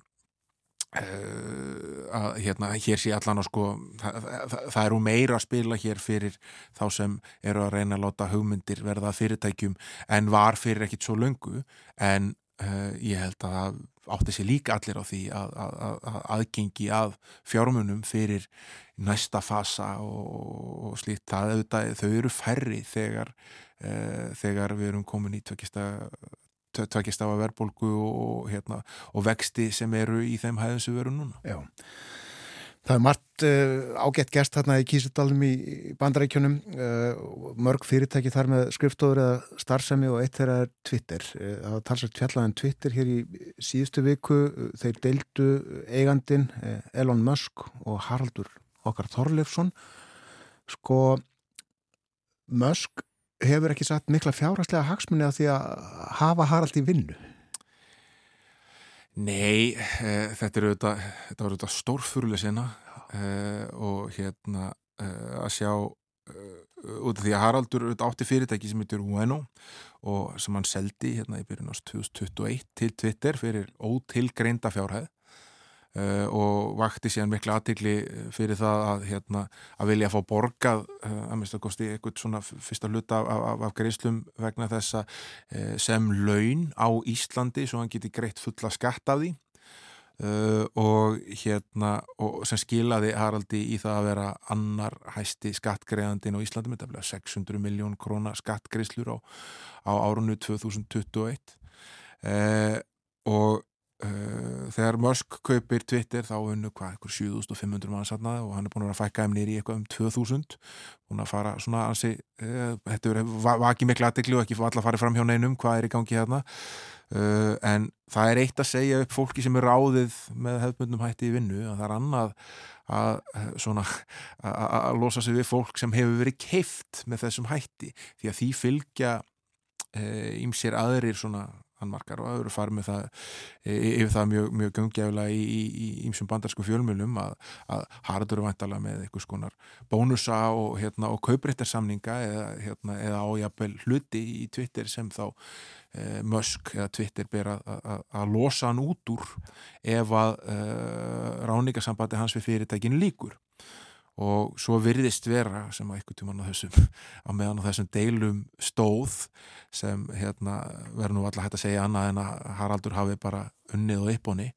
að hérna, hér sé allan á sko það, það, það eru meira að spila hér fyrir þá sem eru að reyna að láta hugmyndir verða fyrirtækjum en var fyrir ekkit svo löngu. En ég held að það átti sér líka allir á því að, að, að, að aðgengi að fjármunum fyrir næsta fasa og, og slíkt. Það auðvitað, þau eru færri þegar, uh, þegar við erum komin í tvekist af að verbolgu og, hérna, og vexti sem eru í þeim hæðum sem við erum núna. Já Það er margt uh, ágætt gert þarna í Kísildalum í bandarækjunum, uh, mörg fyrirtæki þar með skrifstofur eða starfsemi og eitt þeirra er Twitter. Uh, það var talsvægt fjallaðan Twitter hér í síðustu viku, þeir deildu eigandin Elon Musk og Haraldur okkar Þorleifsson. Sko, Musk hefur ekki satt mikla fjárhastlega hagsmunni að því að hafa Harald í vinnu. Nei, e, þetta er auðvitað, auðvitað stórfurlega sena e, og hérna e, að sjá út af því að Haraldur átti fyrirtæki sem heitir Ueno og sem hann seldi hérna í byrjun ást 2021 til Twitter fyrir ótilgreinda fjárhæð Uh, og vakti síðan miklu aðtikli fyrir það að, hérna, að vilja fá borgað uh, að mista kosti eitthvað svona fyrsta hluta af, af, af greiðslum vegna þessa uh, sem laun á Íslandi svo hann geti greitt fulla skatt af því. Og hérna og sem skilaði Haraldi í það að vera annar hæsti skattgreðandin á Íslandi með 600 miljón króna skattgreiðslur á, á árunnu 2021 og þegar Musk kaupir Twitter þá unnu hvað, eitthvað 7500 mann satnaði og hann er búin að fækka þeim nýri í eitthvað um 2000 búin að fara svona ansi, uh, þetta var ekki miklu aðdekli og ekki alla farið fram hjá neinum hvað er í gangi hérna. Uh, en það er eitt að segja upp fólki sem er ráðið með hefðmundum hætti í vinnu og það er annað að, svona, að losa sig við fólk sem hefur verið keift með þessum hætti. Því að því fylgja ímsér aðrir svona annmarkar og það eru farið með það e, yfir það mjög, mjög göngjæfla í ímsum bandarsku fjölmjölum að, að hardur vantala með einhvers konar bónusa og, hérna, og kauprættarsamninga eða, hérna, eða ájapel hluti í Twitter sem þá e, Musk eða Twitter ber að losa hann út úr ef að e, ráningasambandi hans við fyrirtækin líkur og svo virðist vera sem að ykkur tíman á þessum á meðan á þessum deilum stóð sem hérna, verður nú alltaf hægt að segja annað en að Haraldur hafi bara unnið og uppbóni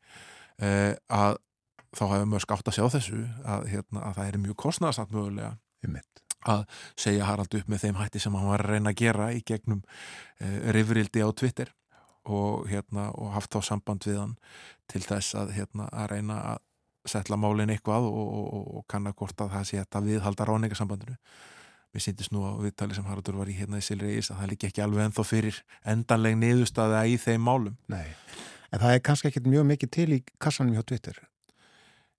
eh, að þá hafi mjög skátt að sjá þessu að, hérna, að það er mjög kostnæðasamt mögulega að segja Harald upp með þeim hætti sem hann var að reyna að gera í gegnum eh, rifrildi á Twitter og, hérna, og haft þá samband við hann til þess að, hérna, að reyna að setla málinn eitthvað og, og, og kannar hvort að það sé þetta viðhalda ráningasambandinu við sýndist nú á viðtali sem Haraldur var í hérna í Silri Eis að það líki ekki alveg ennþá fyrir endanleg niðurstaði í þeim málum. Nei, en það er kannski ekkit mjög mikið til í kassanum hjá Twitter.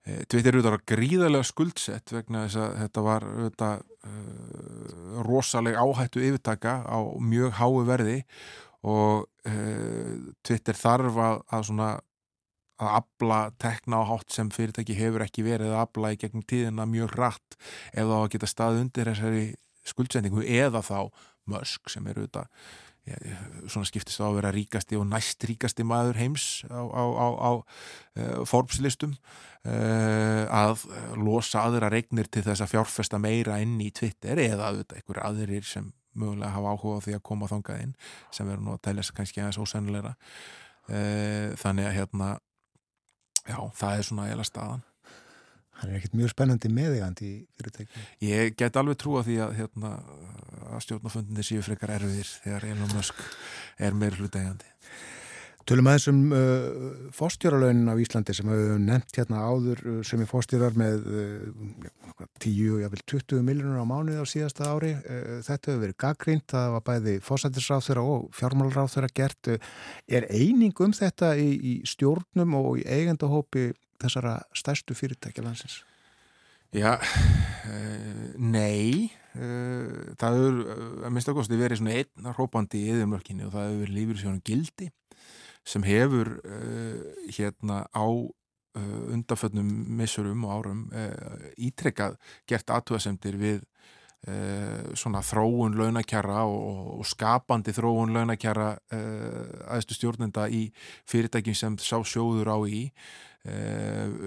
E, Twitter eru þetta gríðarlega skuldsett vegna þess að þetta var þetta, uh, rosaleg áhættu yfirtaka á mjög hái verði og uh, Twitter þarf að, að svona að abla tekna á hátt sem fyrirtæki hefur ekki verið að abla í gegnum tíðina mjög rætt ef þá að geta stað undir þessari skuldsendingu eða þá Musk sem eru þetta svona skiptist á að vera ríkasti og næst ríkasti maður heims á, á, á, á uh, Forbes-listum uh, að losa aðra regnir til þess að fjárfesta meira inn í Twitter eða einhverju aðrir sem mögulega hafa áhuga á því að koma þangað inn sem verður nú að tælja sig kannski aðeins ósennilegra. Uh, þannig að hérna Já, það er svona eða staðan. Það er ekkert mjög spennandi meðegandi í fyrirtækinu. Ég get alveg trúa því að, hérna, að stjórnafundinni séu frekar erfiðir þegar Elon Musk er meir hlutegandi. Tölum aðeins um uh, fórstjóralaunin á Íslandi sem hefur nefnt hérna áður uh, sem er fórstjórar með uh, 10, jáfnvel 20 miljónur á mánuði á síðasta ári. Uh, þetta hefur verið gaggrínt, það var bæði fósættisráþurra og fjármálráþurra gert. Uh, er eining um þetta í, í stjórnum og í eigendahópi þessara stærstu fyrirtækja landsins? Já, uh, nei, það hefur að minnst ákosti verið svona einn hrópandi í yðurmörkinni og það hefur verið lífyrsjónum gildi sem hefur uh, hérna á uh, undanföllnum missurum og árum uh, ítrekkað gert aðtúasemdir við svona þróun launakjara og, og skapandi þróun launakjara aðstu stjórnenda í fyrirtækjum sem sá sjóður á í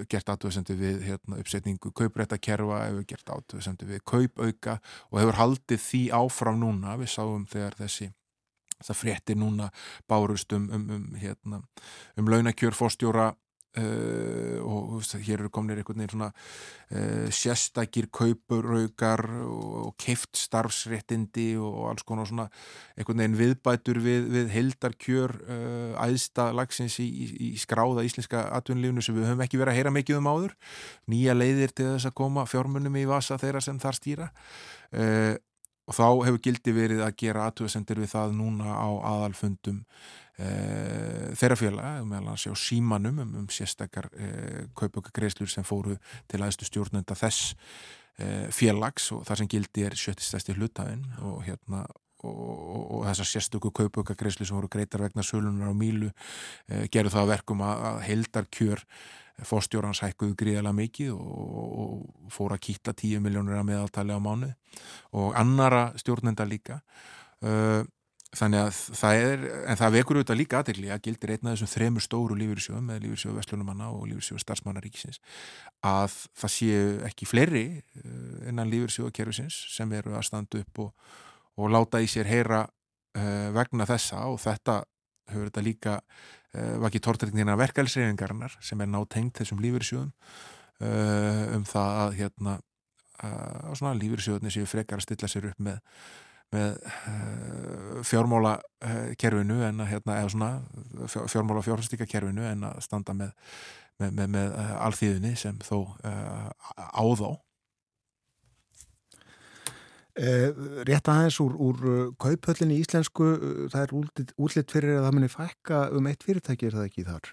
gert aðtöðsendu við hérna, uppsetningu kauprættakerfa, hefur gert aðtöðsendu við kaupauka og hefur haldið því áfram núna, við sáum þegar þessi þess að fréttir núna bárust um, um, um, hérna, um launakjör fórstjóra Uh, og veist, hér eru kominir einhvern veginn svona uh, sérstakir kaupuraugar og, og keift starfsréttindi og alls konar svona einhvern veginn viðbætur við, við heldarkjör uh, æðsta lagsins í, í, í skráða íslenska atvinnlífnu sem við höfum ekki verið að heyra mikið um áður. Nýja leiðir til þess að koma fjármunum í vasa þeirra sem þar stýra og þá hefur gildi verið að gera aðtöðsendir við það núna á aðalfundum e, þeirra félag meðal að sjá símanum um, um sérstakar e, kaupökkagreislur sem fóru til aðstu stjórnenda þess e, félags og það sem gildi er sjöttistæsti hlutafinn og hérna og, og, og þessar sérstöku kaupökkagreislu sem voru greitar vegna sölunar á mílu gerur það verkum að, að heldarkjör fórstjórans hækkuðu gríðilega mikið og, fór að kýtta 10 miljónur að meðaltali á mánu og annara stjórnenda líka. Þannig að það er en það vekur auðvitað líka aðegli að gildir einna þessum þremur stóru lífyrsjóðum með lífyrsjóðu Vestlunumanna og lífyrsjóðu starfsmannaríkisins að það séu ekki fleiri innan lífyrsjóðu kervisins sem eru að standa upp og, og láta í sér heyra vegna þessa og þetta hefur þetta líka var ekki tórtrygnina verkælsreyfingarnar sem er nátengt þessum lífyrsjóðum uh, um það að hérna að lífyrsjóðunni séu frekar að stilla sér upp með með uh, fjármála uh, kerfinu en að hérna, fjármála fjárhastíkakerfinu en að standa með, með, með, alþýðinni sem þó áðá Eh, rétt aðeins úr, úr kaupöllinni í íslensku, það er útlitt fyrir að það muni fækka um eitt fyrirtæki, er það ekki þar?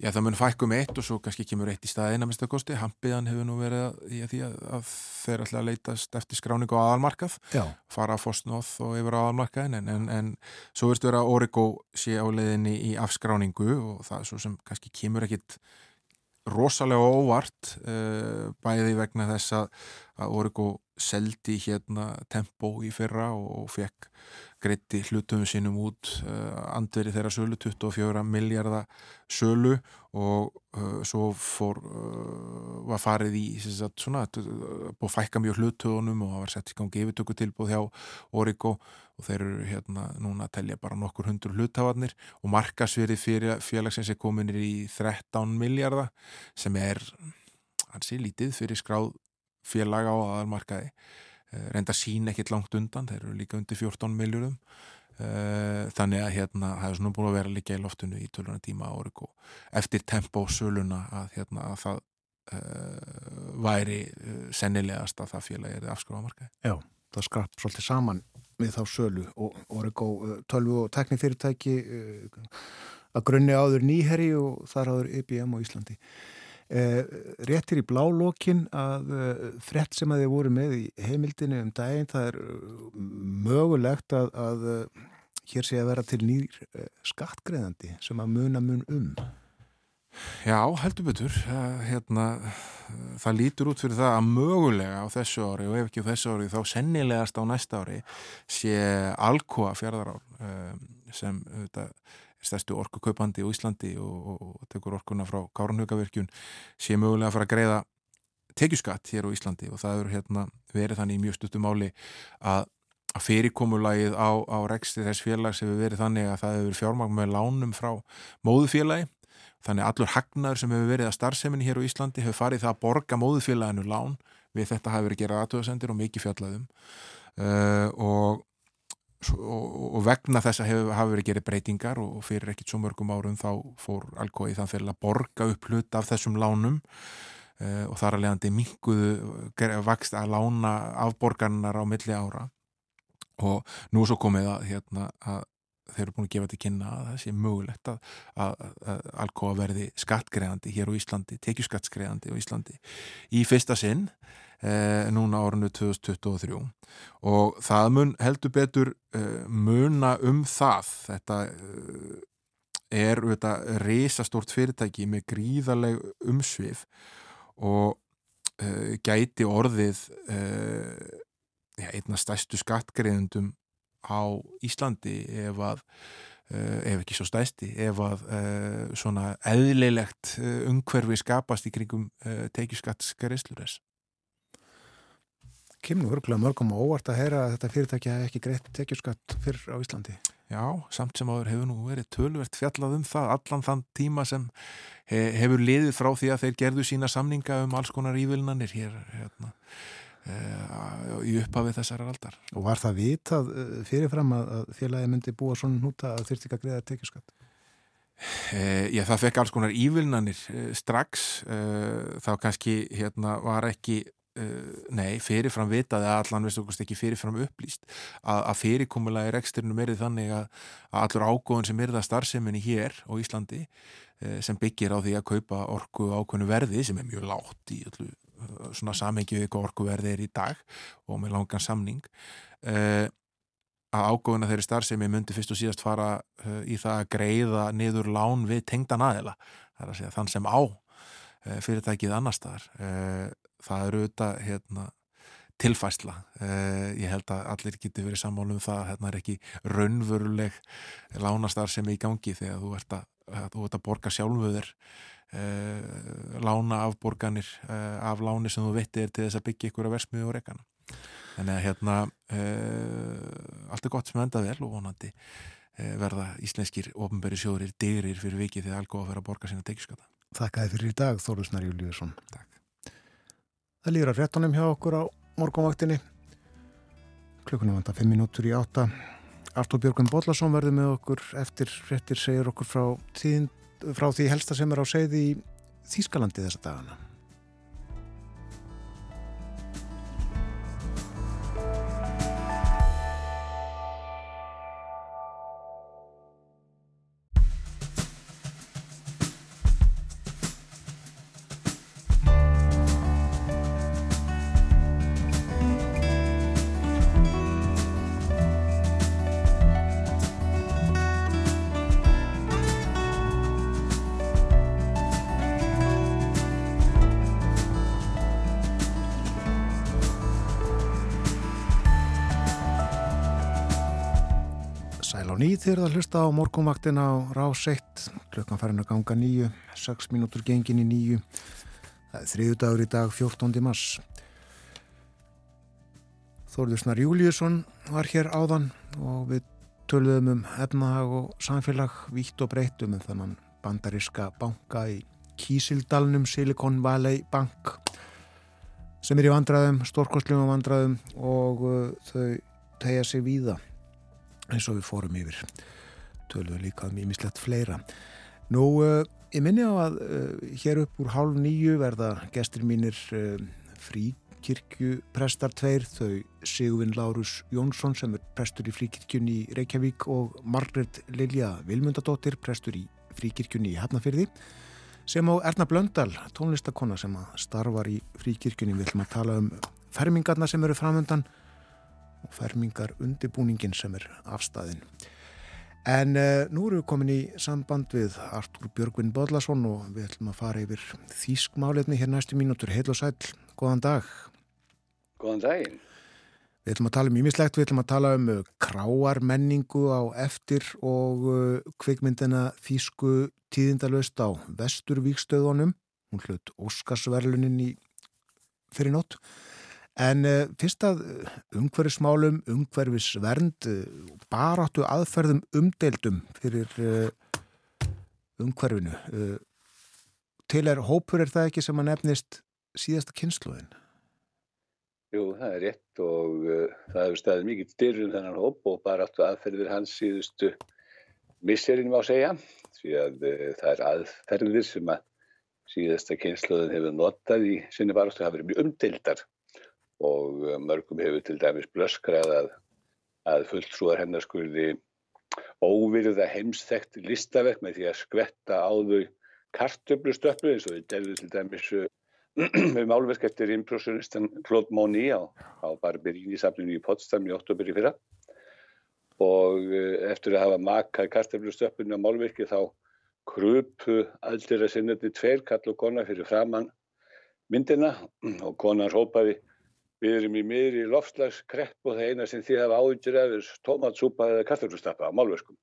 Já, það mun fækkum eitt og svo kannski kemur eitt í staðina mest að kosti. Hampiðan hefur nú verið í að því að, að þeir ætla að leitast eftir skráningu á aðalmarkað, Já. fara að fostnóð og yfir á aðalmarkaðin en, en, en svo verður vera Origo sé á leiðinni í afskráningu og það er svo sem kannski kemur ekkit rosalega óvart uh, bæði vegna þess að, að Origo seldi hérna tempo í fyrra og, og fekk greitti hlutum sínum út uh, andveri þeirra sölu 24 miljardar sölu og uh, svo fór uh, var farið í sagt, svona, búið fækka mjög hlutöðunum og það var sett í gangi yfirtöku tilbúð hjá Origo og þeir eru hérna núna að telja bara nokkur hundur hlutavarnir og markasverið fyrir félagsins er kominir í 13 miljardar sem er hansi lítið fyrir skráð félag á aðalmarkaði Eh, reynda sín ekkit langt undan, þeir eru líka undir 14 miljurum eh, þannig að hérna það er svona búin að vera líka í loftinu í tölvuna tíma árið og eftir tempo söluna að hérna að það uh, væri sennilegast að það félagi er afskráðamarkaði. Já, það skrapp svolítið saman við þá sölu og orðið góð tölvu og teknifyrirtæki uh, að grunni áður nýherri og þar áður IBM á Íslandi réttir í blálókin að eh, frett sem að þið voru með í heimildinu um daginn, það er uh, mögulegt að, að hér sé að vera til nýr skattgreðandi sem að muna mun um. Já, heldur betur. Hérna, það lítur út fyrir það að mögulega á þessu ári og ef ekki þessu ári þá sennilegast á næsta ári sé Alcoa fjörðarál sem auðvitað stærstu orkukaupandi í Íslandi og, og, og tekur orkuna frá Kárunhugavirkjun sé mögulega að fara að greiða tekjuskatt hér á Íslandi. Og það eru hérna, verið þannig í mjög stuttum áli að, að fyrirkomulagið á, á reksti þess félags hefur verið þannig að það hefur fjármagn með lánum frá móðufélagi þannig að allur hagnaður sem hefur verið að starfseminni hér á Íslandi hefur farið það að borga móðufélaginu lán. Við þetta hafi verið gerað aðtöðasendir og mikið fjallaðum uh, og og, vegna þess að hafa verið gerið breytingar og fyrir ekkit svo mörgum árum þá fór Alcoa í þann fyrir að borga upp hlut af þessum lánum uh, og þar að leiðandi minguðu vakst að lána afborgarnar á milli ára. Og nú svo komið að, hérna, að þeir eru búin að gefa til kynna að það sé mögulegt að, að, að Alcoa verði skattgreðandi hér á Íslandi, tekjuskattsgreðandi á Íslandi í fyrsta sinn eh, núna árinu 2023 og það mun heldur betur eh, muna um það. Þetta eh, er þetta risastórt fyrirtæki með gríðarleg umsvið og eh, gæti orðið eh, einna stæstu skattgreðendum á Íslandi ef að eh, ef ekki svo stæsti, ef að uh, svona eðlilegt uh, umhverfi skapast í kringum uh, tekjuskattsgariðslur þess. Kemur örgulega mörgum óvart að heyra að þetta fyrirtæki hef ekki greitt tekjuskatt fyrr á Íslandi. Já, samt sem áður hefur nú verið tölvert fjallað um það allan þann tíma sem he hefur liðið frá því að þeir gerðu sína samninga um alls konar ívilnanir hér hérna í upphafið þessar aldar. Og var það vitað uh, fyrirfram að, félagi myndi búa svona núta að þurfti ekki að greiða tekjuskatt? Uh, já, það fekk alls konar ívilnanir strax, þá kannski hérna var ekki nei, fyrirfram vitað eða allan veist okkurst ekki fyrirfram upplýst að, að fyrirkomulega í reksturinnum er þannig að, að allur ágóðun sem er það starfseminni hér á Íslandi sem byggir á því að kaupa orku ákveðnu verði sem er mjög látt í öllu svona samhengi við hvað orkuverði er í dag og með langan samning uh, að ágóðuna þeirri starfsemi myndi fyrst og síðast fara uh, í það að greiða niður lán við tengdan aðila það er að segja þann sem á uh, fyrirtækið annar staðar. Það eru auðvitað hérna, tilfæsla ég held að allir geti verið sammálum um það að hérna er ekki raunveruleg lánastarfsemi í gangi þegar þú ert að, að, þú ert að borga sjálföður Uh, lána afborganir uh, af láni sem þú veitir til þess að byggja ykkur að versmiðu og rekana. Þannig að hérna uh, allt er gott sem enda vel og vonandi verða íslenskir ofnbæri sjóðurir dyrir fyrir vikið þegar algóða fyrir að borga sína tekjuskata Þakkaði fyrir í dag Þólusnar Júliusson Takk. Það lýra réttunum hjá okkur á morgunvaktinni. Klukkunum vanda 5 minútur í átta. Artur Björgun Bodlason verður með okkur eftir réttir segir okkur frá tíðin frá því helsta sem er á segði í Þýskalandi þessa dagana. Þið eruð að hlusta á morgunvaktin á rás 1, klukkan farin að ganga nýju, 6 mínútur gengin í nýju. Það er þriðu dagur í dag, 14. mars. Þórðursnar Júliusson var hér áðan og við töluðum um efnahag og samfélag vítt og breytum um þannan bandariska banka í Kísildalnum Silicon Valley Bank sem er í vandraðum, stórkostlum vandraðum og uh, þau tegja sig víða eins og við fórum yfir. Töluðum líka um ímislegt fleira. Nú, uh, ég minni á að uh, hér upp úr hálf nýju verða gestur mínir uh, fríkirkjuprestar tveir, þau Sigurvin Lárus Jónsson sem er prestur í fríkirkjunni í Reykjavík og Margret Lilja Vilmundadóttir, prestur í fríkirkjunni í Hafnafyrði sem á Erna Blöndal, tónlistakonna sem starfar í fríkirkjunni. Við ætlum að tala um fermingarna sem eru framöndan og fermingar undirbúningin sem er afstæðin. En uh, nú erum við komin í samband við Artur Björgvin Bodlason og við ætlum að fara yfir þýskmáleitni hér næstu mínútur. Heil og sæl, góðan dag. Góðan daginn. Við ætlum að tala um ímislegt, við ætlum að tala um uh, kráarmenningu á eftir og uh, kvikmyndina þýsku tíðindalöst á Vesturvíkstöðunum. Hún hlut Óskarsverlunin í fyrir nótt. En uh, fyrst að eh, umhverfismálum, umhverfisvernd, uh, baráttu aðferðum umdeildum fyrir uh, umhverfinu. Til er hópur er það ekki sem að nefnist síðasta kynsluðin? jú, það er rétt og það hefur staðið mikið styrjum þennan hóp og bara áttu aðferðir hans síðustu misserinn má segja því að það er aðferðir sem að síðasta kynsluðin hefur notað í sinni baráttu hafa verið mjög umdildar og uh, mörgum hefur til dæmis blöskrað að, að fulltrúar hennar skurði óvirða heimsþekkt listaverk með því að skvetta á þau kartöflustöplu eins og þau delðu til dæmis með málverk eftir impressionistan Claude Monet á, á Barberini-safninu í Potsdam í oktober í fyrra. Og eftir að hafa makað kartöflustöpunu á málverki þá krupu allir að sinnandi tveir kall og kona fyrir framann myndina og konan hópaði Við erum í miðri loftslagskrepp og það eina sem þið hafa áhyggjur af er tómatsúpa eða kartaflustappa á málverkum.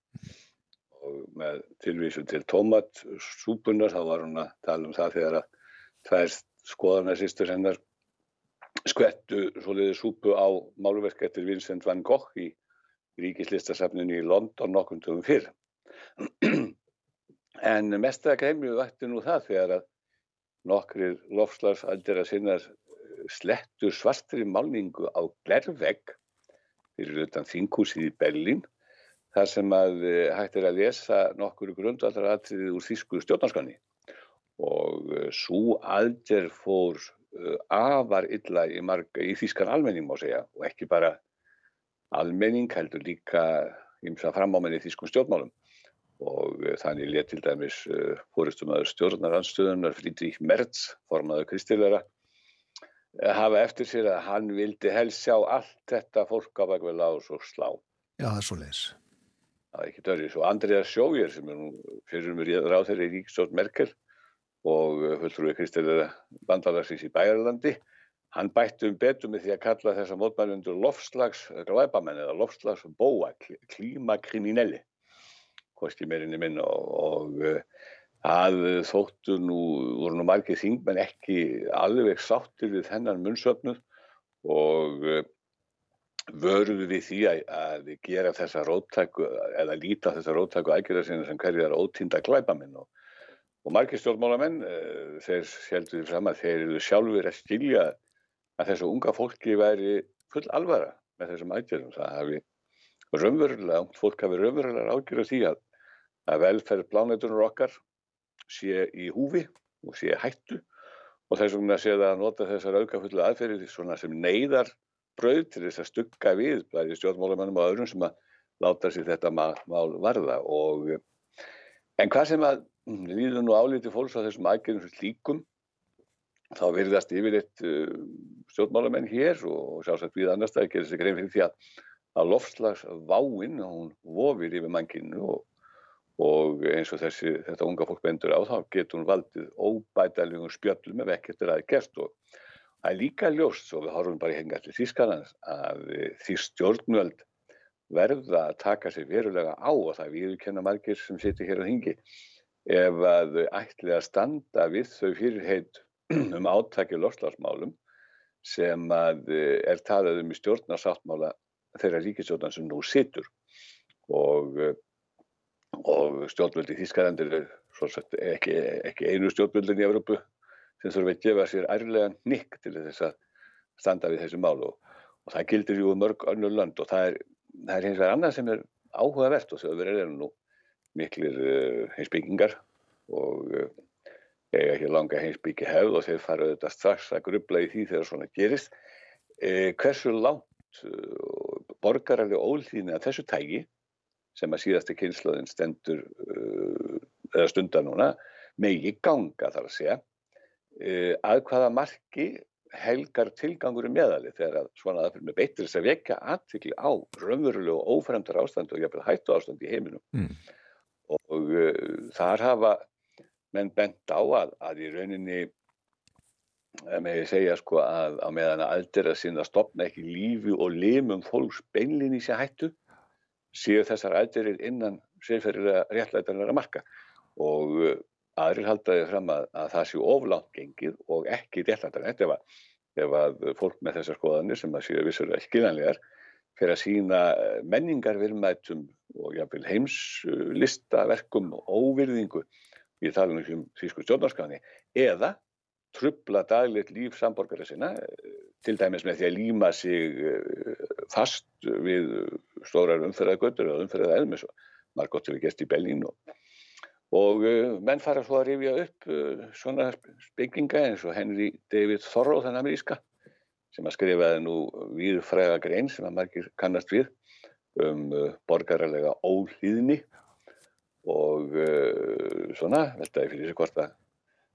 Og með tilvísun til tómatsúpunar þá var hún að tala um það þegar að tvær skoðanarsýstur hennar skvettu svoleiði súpu á málverk eftir Vincent van Gogh í ríkislistasafninu í London nokkum tögum fyrr. En mest að greimju vætti nú það þegar að nokkrir loftslagsaldera sinnar slettur svartri málningu á glervegg fyrir utan þinghúsið í Berlín þar sem að hægt er að lesa nokkur grundvallra atriðið úr þýsku stjórnarskanni og svo alder fór afar illa í, í þýskan almenning má segja og ekki bara almenning heldur líka ímsa framámenni þýskum stjórnmálum. Og þannig let til dæmis fóristum aður stjórnaranstöðunar Frídrík Merz formaður Kristileira hafa eftir sér að hann vildi helst sjá allt þetta fólk á bakveg lás og slá. Já, það er svo leiðis. Það er ekki dörri. Svo Andriðar Sjógir sem er nú fyrir um ráð þeirri í Ríkistótt Merkel og fulltrúi Kristilega bandalagsins í Bæjarlandi, hann bætti um betur með því að kalla þessa mótmælundur lofslags glæbamenn eða lofslags bóa, klímakriminelli, hvorki meirinni minn og, og að þóttu nú, voru nú margir þingmenn ekki alveg sáttir við þennan munnsöfnuð og vörðu við því að, að gera þessa róttæku eða líta þessa róttæku aðgjörða sinna sem hverju er ótínda glæbaminn og, og margir stjórnmálamenn þeir heldur því fram að þeir eru sjálfur að skilja að þessu unga fólki væri full alvara með þessum aðgjörðum það hafi raunverulega, fólk hafi raunverulega ágjörða því að, að velferð plánetunar okkar sé í húfi og sé hættu og þess vegna sé það að nota þessar aukafullu aðferðir svona sem neyðar brauð til þess að stugga við bæði stjórnmálamannum og öðrum sem að láta sér þetta mál varða. Og en hvað sem að líður nú álítið fólks á þessum aðgerðum líkum þá verðast yfirleitt stjórnmálamenn hér og sjálfsagt við annars það gerir sig grein fyrir því að að loftslagsváinn hún vofir yfir mannkinu og og eins og þessi, þetta unga fólk bendur á þá getur hún valdið óbætalegum spjöllum ef ekkert er aðeins gert. Og það er líka ljóst, svo við horfum bara í hengalli þýskanans, að því stjórnvöld verða að taka sig verulega á og það viðkenna margir sem situr hér á hingi ef að þau ætli að standa við þau fyrirheit um átaki lofslagsmálum sem að er talað um í stjórnarsáttmála þeirra ríkistjórnar sem nú situr. Og og stjórnvöldi í Þískalandir er ekki, ekki einu stjórnvöldin í Európu sem þurfa að gefa sér ærlega nikk til þess að standa við þessu mál. Og, og það gildir jú mörg önnur lönd og það er, það er hins vegar annað sem er áhugavert og þjóðverðir eru nú miklir uh, heimsbyggingar og uh, eiga ekki langa heimsbyggi hefð og þeir fara þetta strax að grubla í því þegar svona gerist. Uh, hversu langt borgararlega ólþýðin að þessu tægi sem að síðasta kynnslóðin stendur uh, eða stundar núna megi ganga þar að segja uh, að hvaða marki helgar tilgangur í meðali þegar að svona aðfyrir með beittir þess að vekja aðtikli á raunverulegu og ófremdar ástand og jafnvel hættu ástand í heiminum mm. og uh, þar hafa menn bent á að, að í rauninni með ég segja sko að á meðan að aldrei að sinna stopna ekki lífi og limum fólks beinlinni sér hættu séu þessar aðgerið innan sérferðilega réttlætanlega marka. Og aðrir haldaði fram að, að það séu oflátt gengið og ekki réttlætanlegt ef, ef að fólk með þessar skoðanir sem að séu vissulega skiljanlegar fyrir að sína menningarvirmætum og jáfnveil heimslistaverkum og óvirðingu. Í talunum um þýsku stjórnarskani eða trubla daglegt líf samborgara sinna til dæmis með því að líma sig fast við stórar umferðagötur og umferðað elmis og margótt hefur gert í Bellín og, og menn fara svo að rifja upp svona bygginga eins og Henry David Thoreau þann ameríska sem að skrifaði nú viðfræða grein sem að margir kannast við um borgaralega ólýðni og svona veltaði fyrir sig hvort að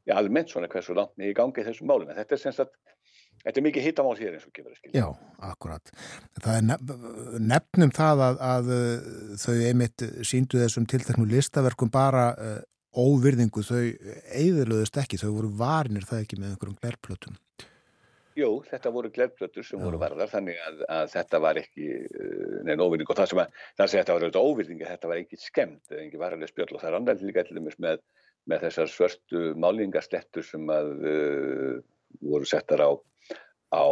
já, almennt svona hversu langt niður í gangi þessum málum. En þetta er semst að Þetta er mikið hittamál hér eins og gefur að skilja. Já, akkurat. Það er nef nefnum það að, að þau einmitt síndu þessum tiltaknum listaverkum bara uh, óvirðingu, þau eigðurluðust ekki, þau voru varnir það ekki með einhverjum glerplötum. Jú, þetta voru glerplötur sem Já. voru varðar þannig að, að þetta var ekki uh, neina óvirðing og það sem að, það sem þetta var auðvitað óvirðingi, þetta var ekki skemmt, ekki varðarlega spjöld og það er annar líka dæmis með, með þessar svörstu málingaslettur sem að uh, voru settar á á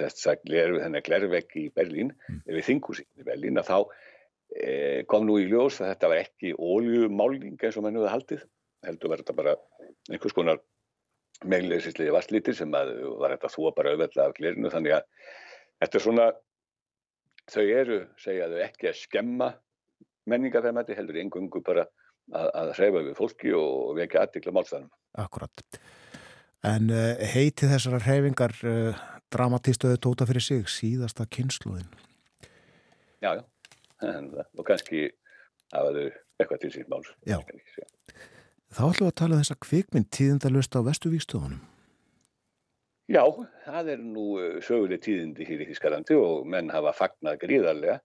þess að þennan glervegg í Berlín, mm. við þingúsinn í Berlín, að þá eh, kom nú í ljós að þetta var ekki óljumálning eins og mann hefði haldið, heldur verður þetta bara einhvers konar meðlegislega vastlítir sem að var þetta þó bara auðvitað af glerinu, þannig að þetta er svona, þau eru, segja þau, ekki að skemma menningarverðmætti, heldur einhverjum bara að, að hrefa við fólki og vekja aðdikla málstæðanum. Akkurat. En uh, heiti þessara hreyfingar uh, dramatístöðu tóta fyrir sig síðasta kynsluðin. Já, já. En, og kannski hafaðu eitthvað til síðan máls. Já. Þá ætlum við að tala um þessa kvikmynd tíðindalust á Vestuvíkstöðunum. Já, það er nú eh, söguleg tíðindi hér í Þískalandi og menn hafa fagnat gríðarlega.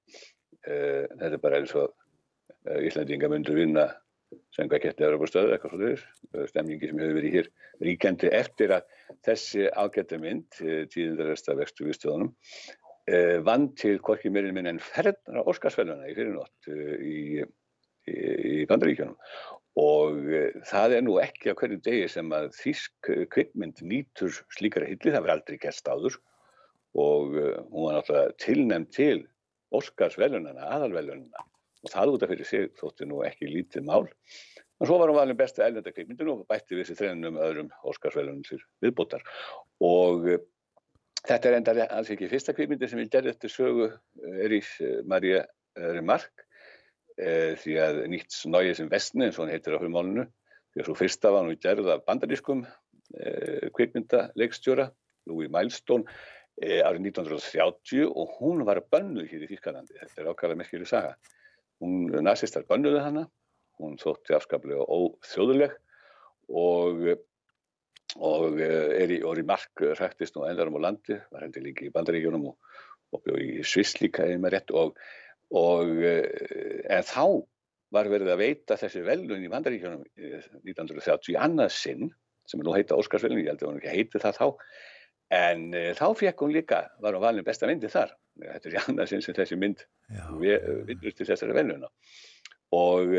Þetta er bara eins og Íslandinga myndur vinna sengvæketti Európa-stöðu, eitthvað svolítið, stemningi sem hefur verið hér ríkjandi eftir að þessi ágættu mynd, eh, tíðindaresta vextu viðstöðunum, eh, vann til hvorki meirinn minn en ferðnar á Óskarsfæluna í fyrirnótt eh, í, í, í Bandaríkjónum og það er nú ekki á hverju degi sem að þísk kvikmynd nýtur slíkara hilli, það verður aldrei gert áður. Og hún var náttúrulega tilnæmt til Óskarsfælunana, aðalfælunana og það út af fyrir sig þótti nú ekki lítið mál. En svo var hún valin besta elvendakveikmyndin og bætti við þessi þrennum öðrum Óskarsvælunum til viðbútar og uh, þetta er enda alls ekki fyrsta kveikmyndi sem við gerðum eftir sögu Erís eh, Maria Remark uh, því að nýtt snóið sem vestni eins og hann heitir á hlumálunu því að svo fyrsta var hann gerð af bandarískum uh, kveikmyndaleikstjóra Louis Milestone árið 1930 og hún var bönnuð hér í Þýskalandi. Þetta er ákvæmlega merkjuleg saga Hún nazistar bönnuði hana, hún þótti afskaplega óþjóðuleg og, og er í, í mark rættist nú endarum á landi, var hendur líka í bandaríkjunum og, og í Sviss líka eða með rétt og, og en þá var verið að veita þessi velun í bandaríkjunum 1930 í annað sinn sem er nú heita Óskarsvelun, ég held að hún ekki heiti það þá en uh, þá fekk hún líka, var hún valin besta myndi þar. Þetta er í annað sinn sem þessi mynd vinnust til þessari vennuna og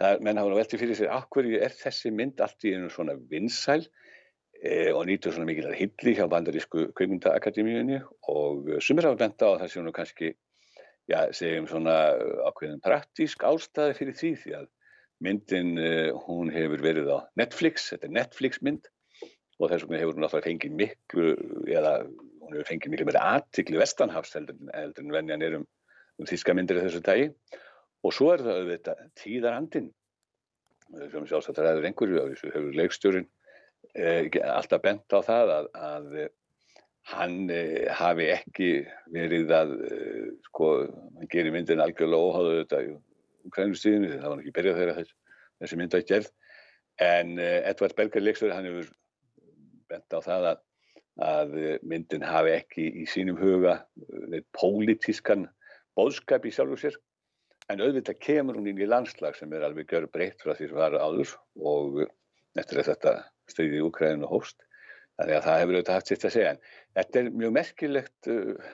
það, menn hafa nú veltið fyrir sér áhverju er þessi mynd allt í einu svona vinsæl e, og nýtur svona mikil að hilli hjá bandarísku kveimundakademíunni og sumir hafa bent á að það sé nú kannski já, segjum svona ákveðin praktísk ástæði fyrir því því að myndin hún hefur verið á Netflix, þetta er Netflix mynd og þess vegna hefur hún alltaf fengið miklu eða hún hefur fengið miklu meira aðtikli vestanhafs heldur, heldur en venjan er um, um þíska myndir þessu dagi og svo er það auðvitað tíðarandin sem sjálfsagt ræður einhverju hefur leikstjórin eh, alltaf bent á það að, að hann eh, hafi ekki verið að eh, sko, hann gerir myndin algjörlega óháðu þetta í krænustíðinu það var ekki byrjað þegar þess, þessi mynd að gerð. En eh, Edvard Berger leikstjóri hann hefur bent á það að að myndin hafi ekki í sínum huga neitt eh, pólitískan bóðskap í sjálfu sér. En auðvitað kemur hún inn í landslag sem er alveg gjör breytt frá því sem var áður og eftir að þetta stöði í Ukraínu hóst þannig að það hefur auðvitað haft sitt að segja. En þetta er mjög merkilegt uh,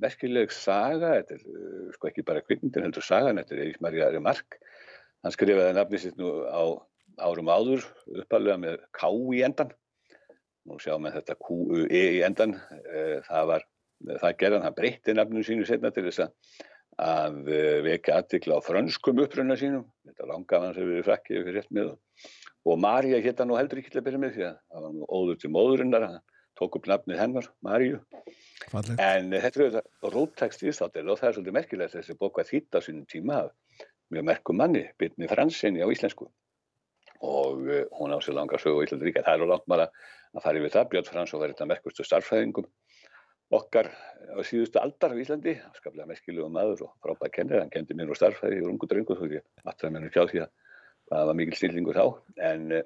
merkileg saga. Þetta er uh, sko ekki bara kvikmyndin heldur sagan þetta er Eirís Marja Remark hann skrifaði nafni sitt nú á árum áður uppalega með K í endan nú sjáum við þetta QUE í endan eh, það var, það gerðan hann breytti nafnum sínu setna til þess að eh, vekja aðtikla á frönskum upprönda sínum, þetta langafann sem við frakkið ykkur rétt með og Marja hétta nú heldur ekki til að byrja með því að það var nú óður til móðurinnar, hann tók upp nafnið hennar, Maríu. Fallegt. En uh, þetta er auðvitað róttekst viðstáttil og það er svolítið merkilegt þessi bók að þýtta á sínum tíma af mjög merkum manni, Byrni Fransinni á íslensku. Og uh, hún á sér langa sögu í Íslandaríka. Það er á langt maður að fara yfir það. Björn Fransson var þetta merkustu starfræðingum okkar á síðustu aldar á Íslandi, skaplega merkilegu maður og frábæð kennir, hann kendi mér og starfræði í rungu drengu þó aftur að mér hjá því að það var mikil stillingu þá, en uh,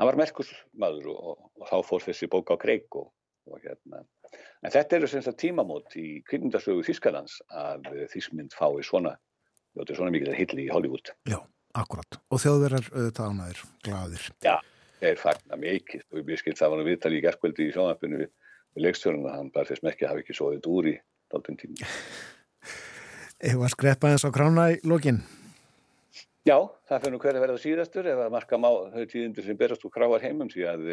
hann var merkus maður og, og, og þá fór þessi bók á kreik og, og hérna, en þetta eru sem sagt tímamót í kvikmyndasögu Þískalands að uh, Þískmynd fái svona, þetta er svona mikil hilli í Hollywood. Já, akkurat. Og þjóðverðar auðvitað ánæður, gladir. Já, þeir fagnar mikið og ég skilt það var nú viðtali í gerðkvöldi í sjónarpunni við við leikstjórnuna, hann bara þess mekki að hafa ekki svoðið úr í dáltum tíma. Eða skreppa eins á krána í lokin? Já, það fyrir nú hverja verða síðastur ef að marka má þau tíðindir sem berast úr kráar heimum því að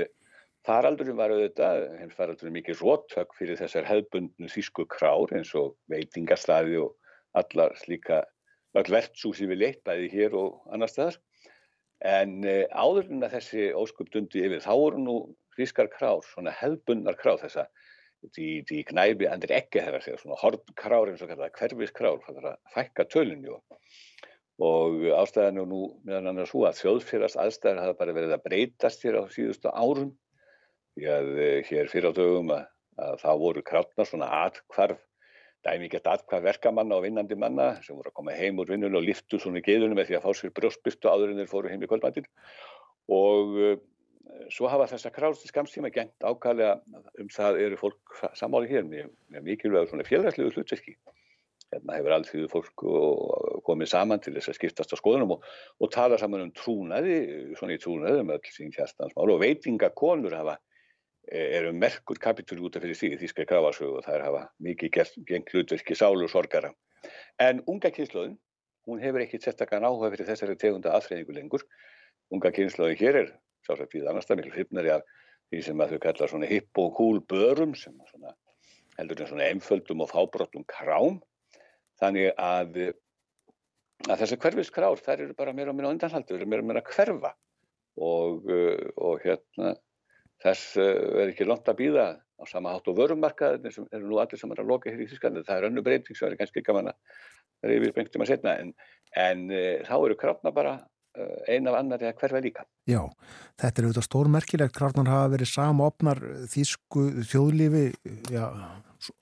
faraldurinn var auðvitað, heims faraldurinn mikið róttök fyrir þessar hefðbundnu þýsku krár eins og veitingastaði og allar slíka öll verðsúsi við leitt bæði hér og annar staðar. En áður en að þessi óskup dundi yfir, þá voru nú frískar krár, svona hefðbundnar krár þessa, die, die knæbi andir ekki þeirra segja, svona hortkrár eins og kallaða hverfiskrár, það er að fækka tölunni og, og ástæðan er nú meðan annars svo að þjóðfélags aðstæður hafa bara verið að breytast hér á síðustu árum, því að hér fyrir á dögum að, að þá voru krátnar svona atkvarf, dæmikert atkvarf verkamanna og vinnandi manna sem voru að koma heim úr vinnunum og liftu svona í geðunum með því að fá sér brjóstbyrtu áður en þeir fóru heim í kvöldmættin og svo hafa þessa králsti skamstíma gengt ákvæðlega um það eru fólk samáli hér með, með mikilvægur svona félagslegu hlutverki. Hérna hefur allþjóðu fólk komið saman til þess að skiptast á skoðunum og, og tala saman um trúnaði, svona í trúnaði um öll sín hérstansmál og veitingakonur hafa, eru merkur kapitúli út af fyrir því, því skal grafarsögu og það er hafa mikið gengt hlutverki sálu sorgara. En unga kynnslóðin, hún hefur ekkert sérstaklega áhuga fyrir þessari tegunda aðfreyningu lengur. Unga kynnslóðin hér er sjálfsagt við annars það miklu hrifnari af því sem að þau kalla svona hipp og cool börum sem svona, heldur en svona einföldum og fábrottum krám þannig að, að þessi hverfis krár þær eru bara meira og meira undanhaldur, eru meira og meira að hverfa og, og hérna þess er ekki lont að býða á sama hátt og vörumarkaðin sem eru nú allir er að loka hér í Þísklandi, það er önnu breyting sem er kannski gaman að yfir bengtum að setna en, en þá eru krafna bara eina af annari að hverfa líka. Já, þetta er auðvitað stórmerkilegt, krafnar hafa verið samopnar þýsku þjóðlífi, já,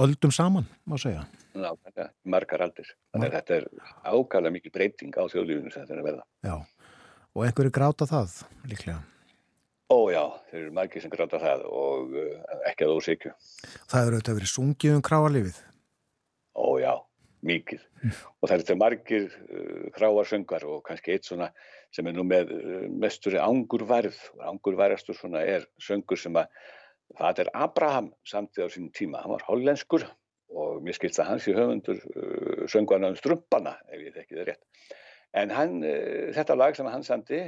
öldum saman, má segja. Ná, þetta er margar aldir. Þannig að þetta er ákvæmlega mikil breyting á þjóðlífinu sem þetta er að verða. Já, og einhverju gráta það líklega? Ó já, þeir eru margir sem gráta það og uh, ekki að ósíkju. Það eru auðvitað verið sungið um kráarlífið? Ó já, mikið. Mm. Og það er þetta margir uh, kráarsöngar og kannski eitt svona sem er nú með uh, mestur ángurvarð og ángurvarðastur svona er söngur sem að það er Abraham samtíð á sínum tíma. Hann var hollenskur og mér skilst að hans í höfundur uh, sönguana um strumpana ef ég þekki það rétt. En hann, þetta lag sem hann samti,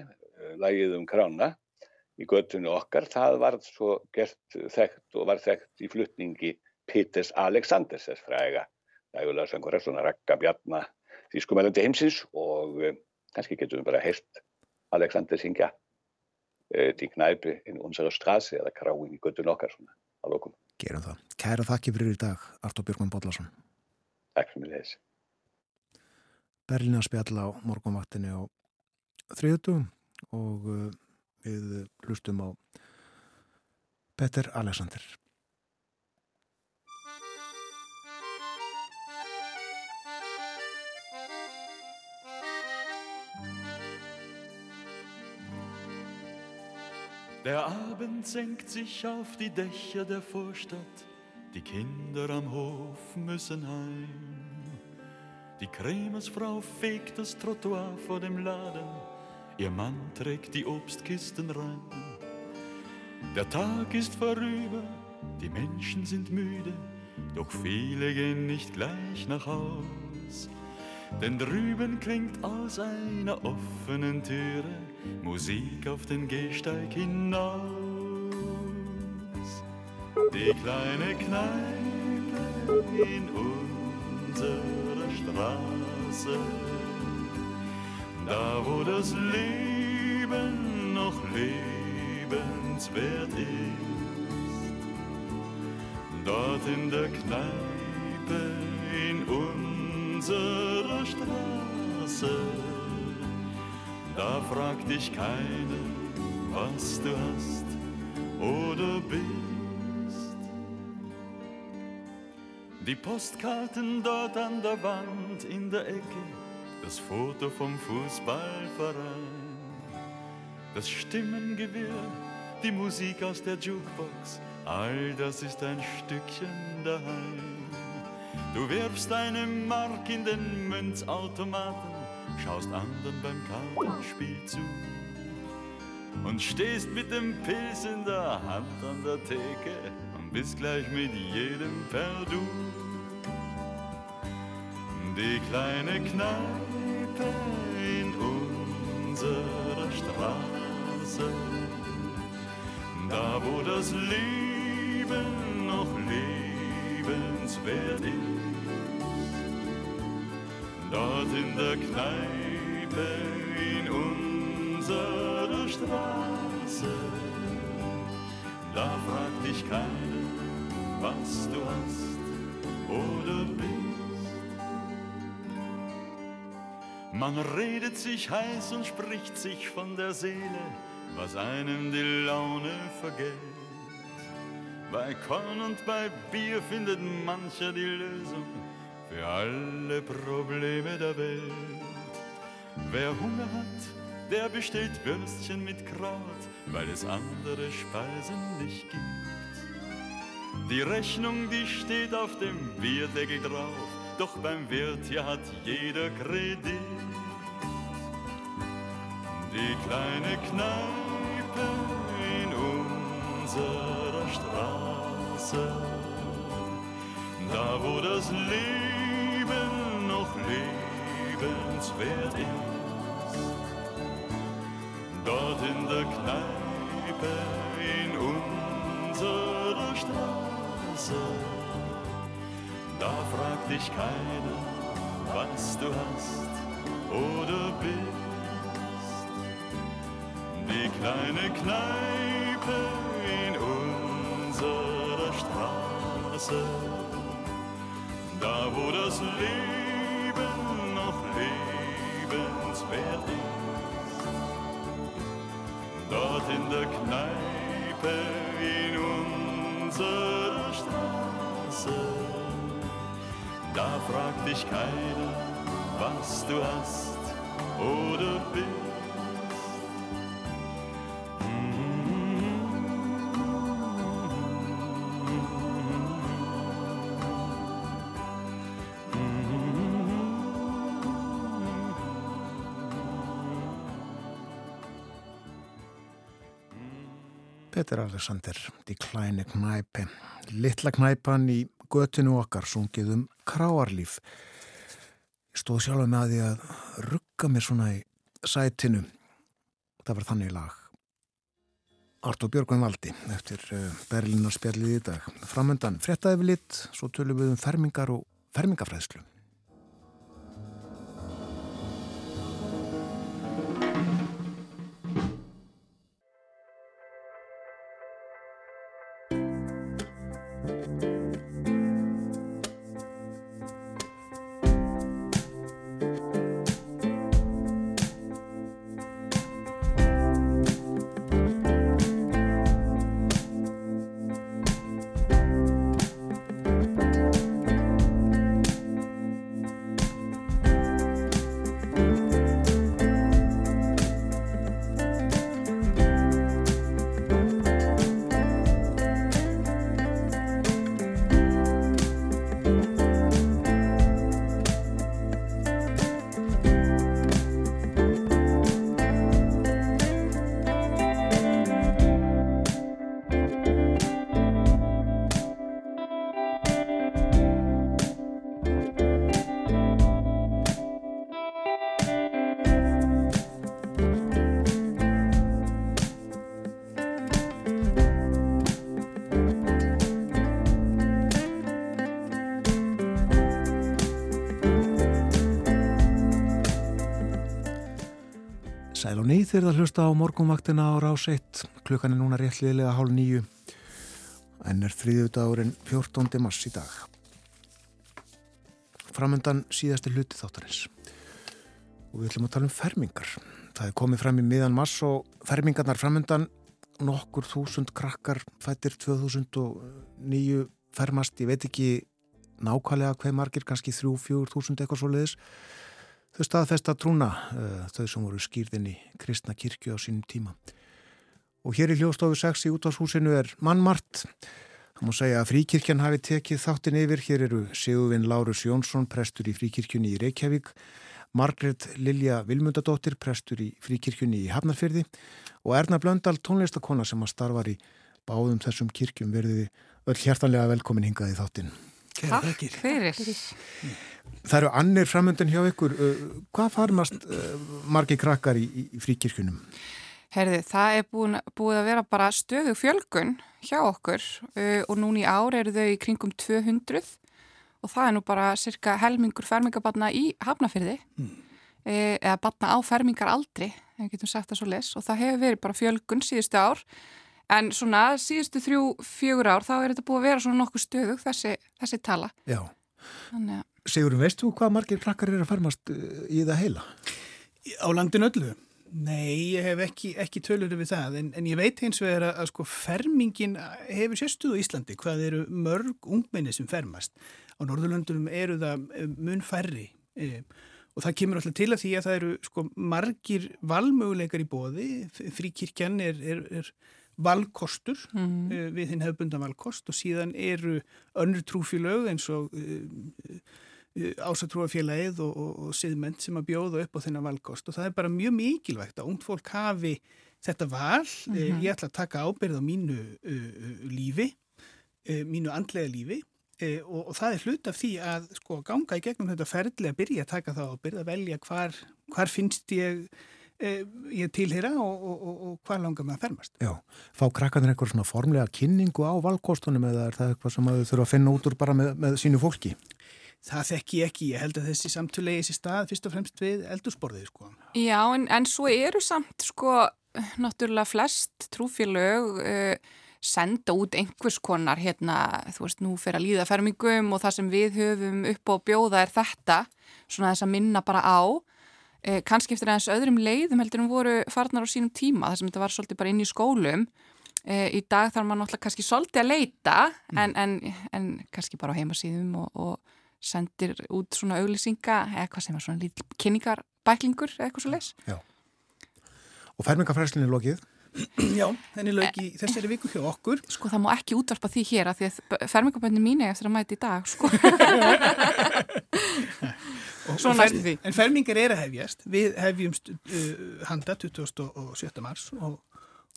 lagið um krána í göttunni okkar, það var svo gert þekkt og var þekkt í flutningi Peters Alexanders þess fræga dægulega söngur svona rakka bjarna þýskumælandi heimsins og uh, kannski getum við bara heilt Alexander syngja uh, til knæpi inn unsara strasi eða kráin í göttun okkar svona á lokum. Gerum það. Kæra þakki fyrir í dag, Artur Björgman Bodlason. Takk fyrir mig þess. Berlina spjall á morgunvaktinu á þriðutugum og uh, við hlustum á Petter Alexander. Der Abend senkt sich auf die Dächer der Vorstadt, die Kinder am Hof müssen heim. Die Krämersfrau fegt das Trottoir vor dem Laden, ihr Mann trägt die Obstkisten rein. Der Tag ist vorüber, die Menschen sind müde, doch viele gehen nicht gleich nach Haus. Denn drüben klingt aus einer offenen Türe Musik auf den Gehsteig hinaus. Die kleine Kneipe in unserer Straße, da wo das Leben noch lebenswert ist. Dort in der Kneipe in unserer Straße, da fragt dich keiner, was du hast oder bist. Die Postkarten dort an der Wand in der Ecke, das Foto vom Fußballverein, das Stimmengewirr, die Musik aus der Jukebox, all das ist ein Stückchen daheim. Du wirfst eine Mark in den Münzautomaten, schaust anderen beim Kartenspiel zu und stehst mit dem Pilz in der Hand an der Theke und bist gleich mit jedem per Du. Die kleine Kneipe in unserer Straße, da wo das Leben noch lebenswert ist, dort in der Kneipe in unserer Straße, da fragt dich keiner, was du hast oder bist. Man redet sich heiß und spricht sich von der Seele, was einem die Laune vergeht. Bei Korn und bei Bier findet mancher die Lösung für alle Probleme der Welt. Wer Hunger hat, der bestellt Würstchen mit Kraut, weil es andere Speisen nicht gibt. Die Rechnung, die steht auf dem Bierdeckel drauf, doch beim Wirt hier hat jeder Kredit. Die kleine Kneipe in unserer Straße, da wo das Leben noch lebenswert ist. Dort in der Kneipe in unserer Straße, da fragt dich keiner, was du hast oder bist. Die kleine Kneipe in unserer Straße, da wo das Leben noch lebenswert ist. Dort in der Kneipe in unserer Straße, da fragt dich keiner, was du hast oder bist. Peter Alexander, Die klæni knæpi, litla knæpan í götinu okkar, sungið um kráarlíf. Ég stóð sjálf með því að rugga mér svona í sætinu. Það var þannig lag. Artur Björgvin Valdi eftir eh, Berlínarspjallið í dag. Framöndan fréttaði við lit, svo tölum við um fermingar og fermingafræðslu. Nýð þeir að hlusta á morgunvaktina á rás 1 klukkan er núna réttliðilega hálf nýju en er þriðju dagurinn 14. mars í dag. Framöndan síðasti hluti þáttarins og við ætlum að tala um fermingar. Það er komið fram í miðan mars og fermingarnar framöndan nokkur þúsund krakkar fættir 2009 fermast, ég veit ekki nákvæmlega hver margir, kannski 3-4 þúsund eitthvað svo leiðis. Þau staðfesta trúna, uh, þau sem voru skýrðin í kristna kirkju á sínum tíma. Og hér í hljóstofu 6 í útvarshúsinu er mannmart. Það má segja að fríkirkjan hafi tekið þáttin yfir. Hér eru Sigurvin Lárus Jónsson, prestur í fríkirkjunni í Reykjavík, Margret Lilja Vilmundadóttir, prestur í fríkirkjunni í Hafnarfyrði og Erna Blöndal, tónlistakona sem að starfar í báðum þessum kirkjum verðiði öll hjertanlega velkomin hingað í þáttin. Takk fyrir. Það eru annir framöndin hjá ykkur. Hvað farmast margi krakkar í, í fríkirkjunum? Herði, það er búin, búið að vera bara stöðu fjölgun hjá okkur uh, og núni í ár eru þau í kringum 200 og það er nú bara cirka helmingur fermingabatna í hafnafyrði mm. uh, eða batna á fermingar aldri, við getum sagt það svo les og það hefur verið bara fjölgun síðustu ár en svona síðustu þrjú, fjögur ár þá er þetta búið að vera svona nokkuð stöðu þessi, þessi tala. Já. Þannig að Sigurum, veistu hvað margir krakkar eru að fermast í það heila? Á landin öllu? Nei, ég hef ekki, ekki tölur við það, en, en ég veit eins og er að, að sko fermingin hefur sérstuð á Íslandi, hvað eru mörg ungmenni sem fermast. Á Norðurlöndunum eru það mun færri e, og það kemur alltaf til að því að það eru sko margir valmöguleikar í bóði, fríkirkjan er, er, er valkostur mm. e, við hinn hefbundan valkost og síðan eru önnur trúfélög eins og e, ásatrúafélagið og, og, og siðmenn sem að bjóða upp á þennan valkost og það er bara mjög mikilvægt að ungd fólk hafi þetta val, mm -hmm. ég ætla að taka ábyrð á mínu uh, lífi, uh, mínu andlega lífi uh, og, og það er hlut af því að sko ganga í gegnum þetta ferðli að byrja að taka það ábyrð, að velja hvar, hvar finnst ég ég tilhýra og, og, og, og hvað langar maður að fermast. Já, fá krakkanir eitthvað svona formlega kynningu á valkostunum eða er það eitthvað sem þau þurfa að finna út úr bara með, með sínu fólki? Það þekki ég ekki, ég held að þessi samtulegi þessi stað fyrst og fremst við eldursporðið sko. Já, en, en svo eru samt sko, náttúrulega flest trúfélög uh, senda út einhvers konar hérna, þú veist, nú fyrir að líða fermingum og það sem við höfum upp á bjóða er þetta, svona þess að minna bara á, uh, kannski eftir aðeins öðrum leiðum heldur um voru farnar á sínum tíma, þess að þetta var svolítið bara inn í skólum uh, í dag þarf maður náttúrulega kannski svolítið að leita mm. en, en, en kannski bara á heimasíðum og, og sendir út svona auglýsinga eitthvað sem er svona lítil kynningarbæklingur eitthvað svo les Já. Og fermingafræslinni lokið? Já, henni loki e þessari viku hjá okkur Sko það má ekki útvarpa því hér að því að fermingaböndin mín er eftir að mæti í dag sko Svo næstu því En fermingar er að hefjast Við hefjumst uh, handa 27. mars og,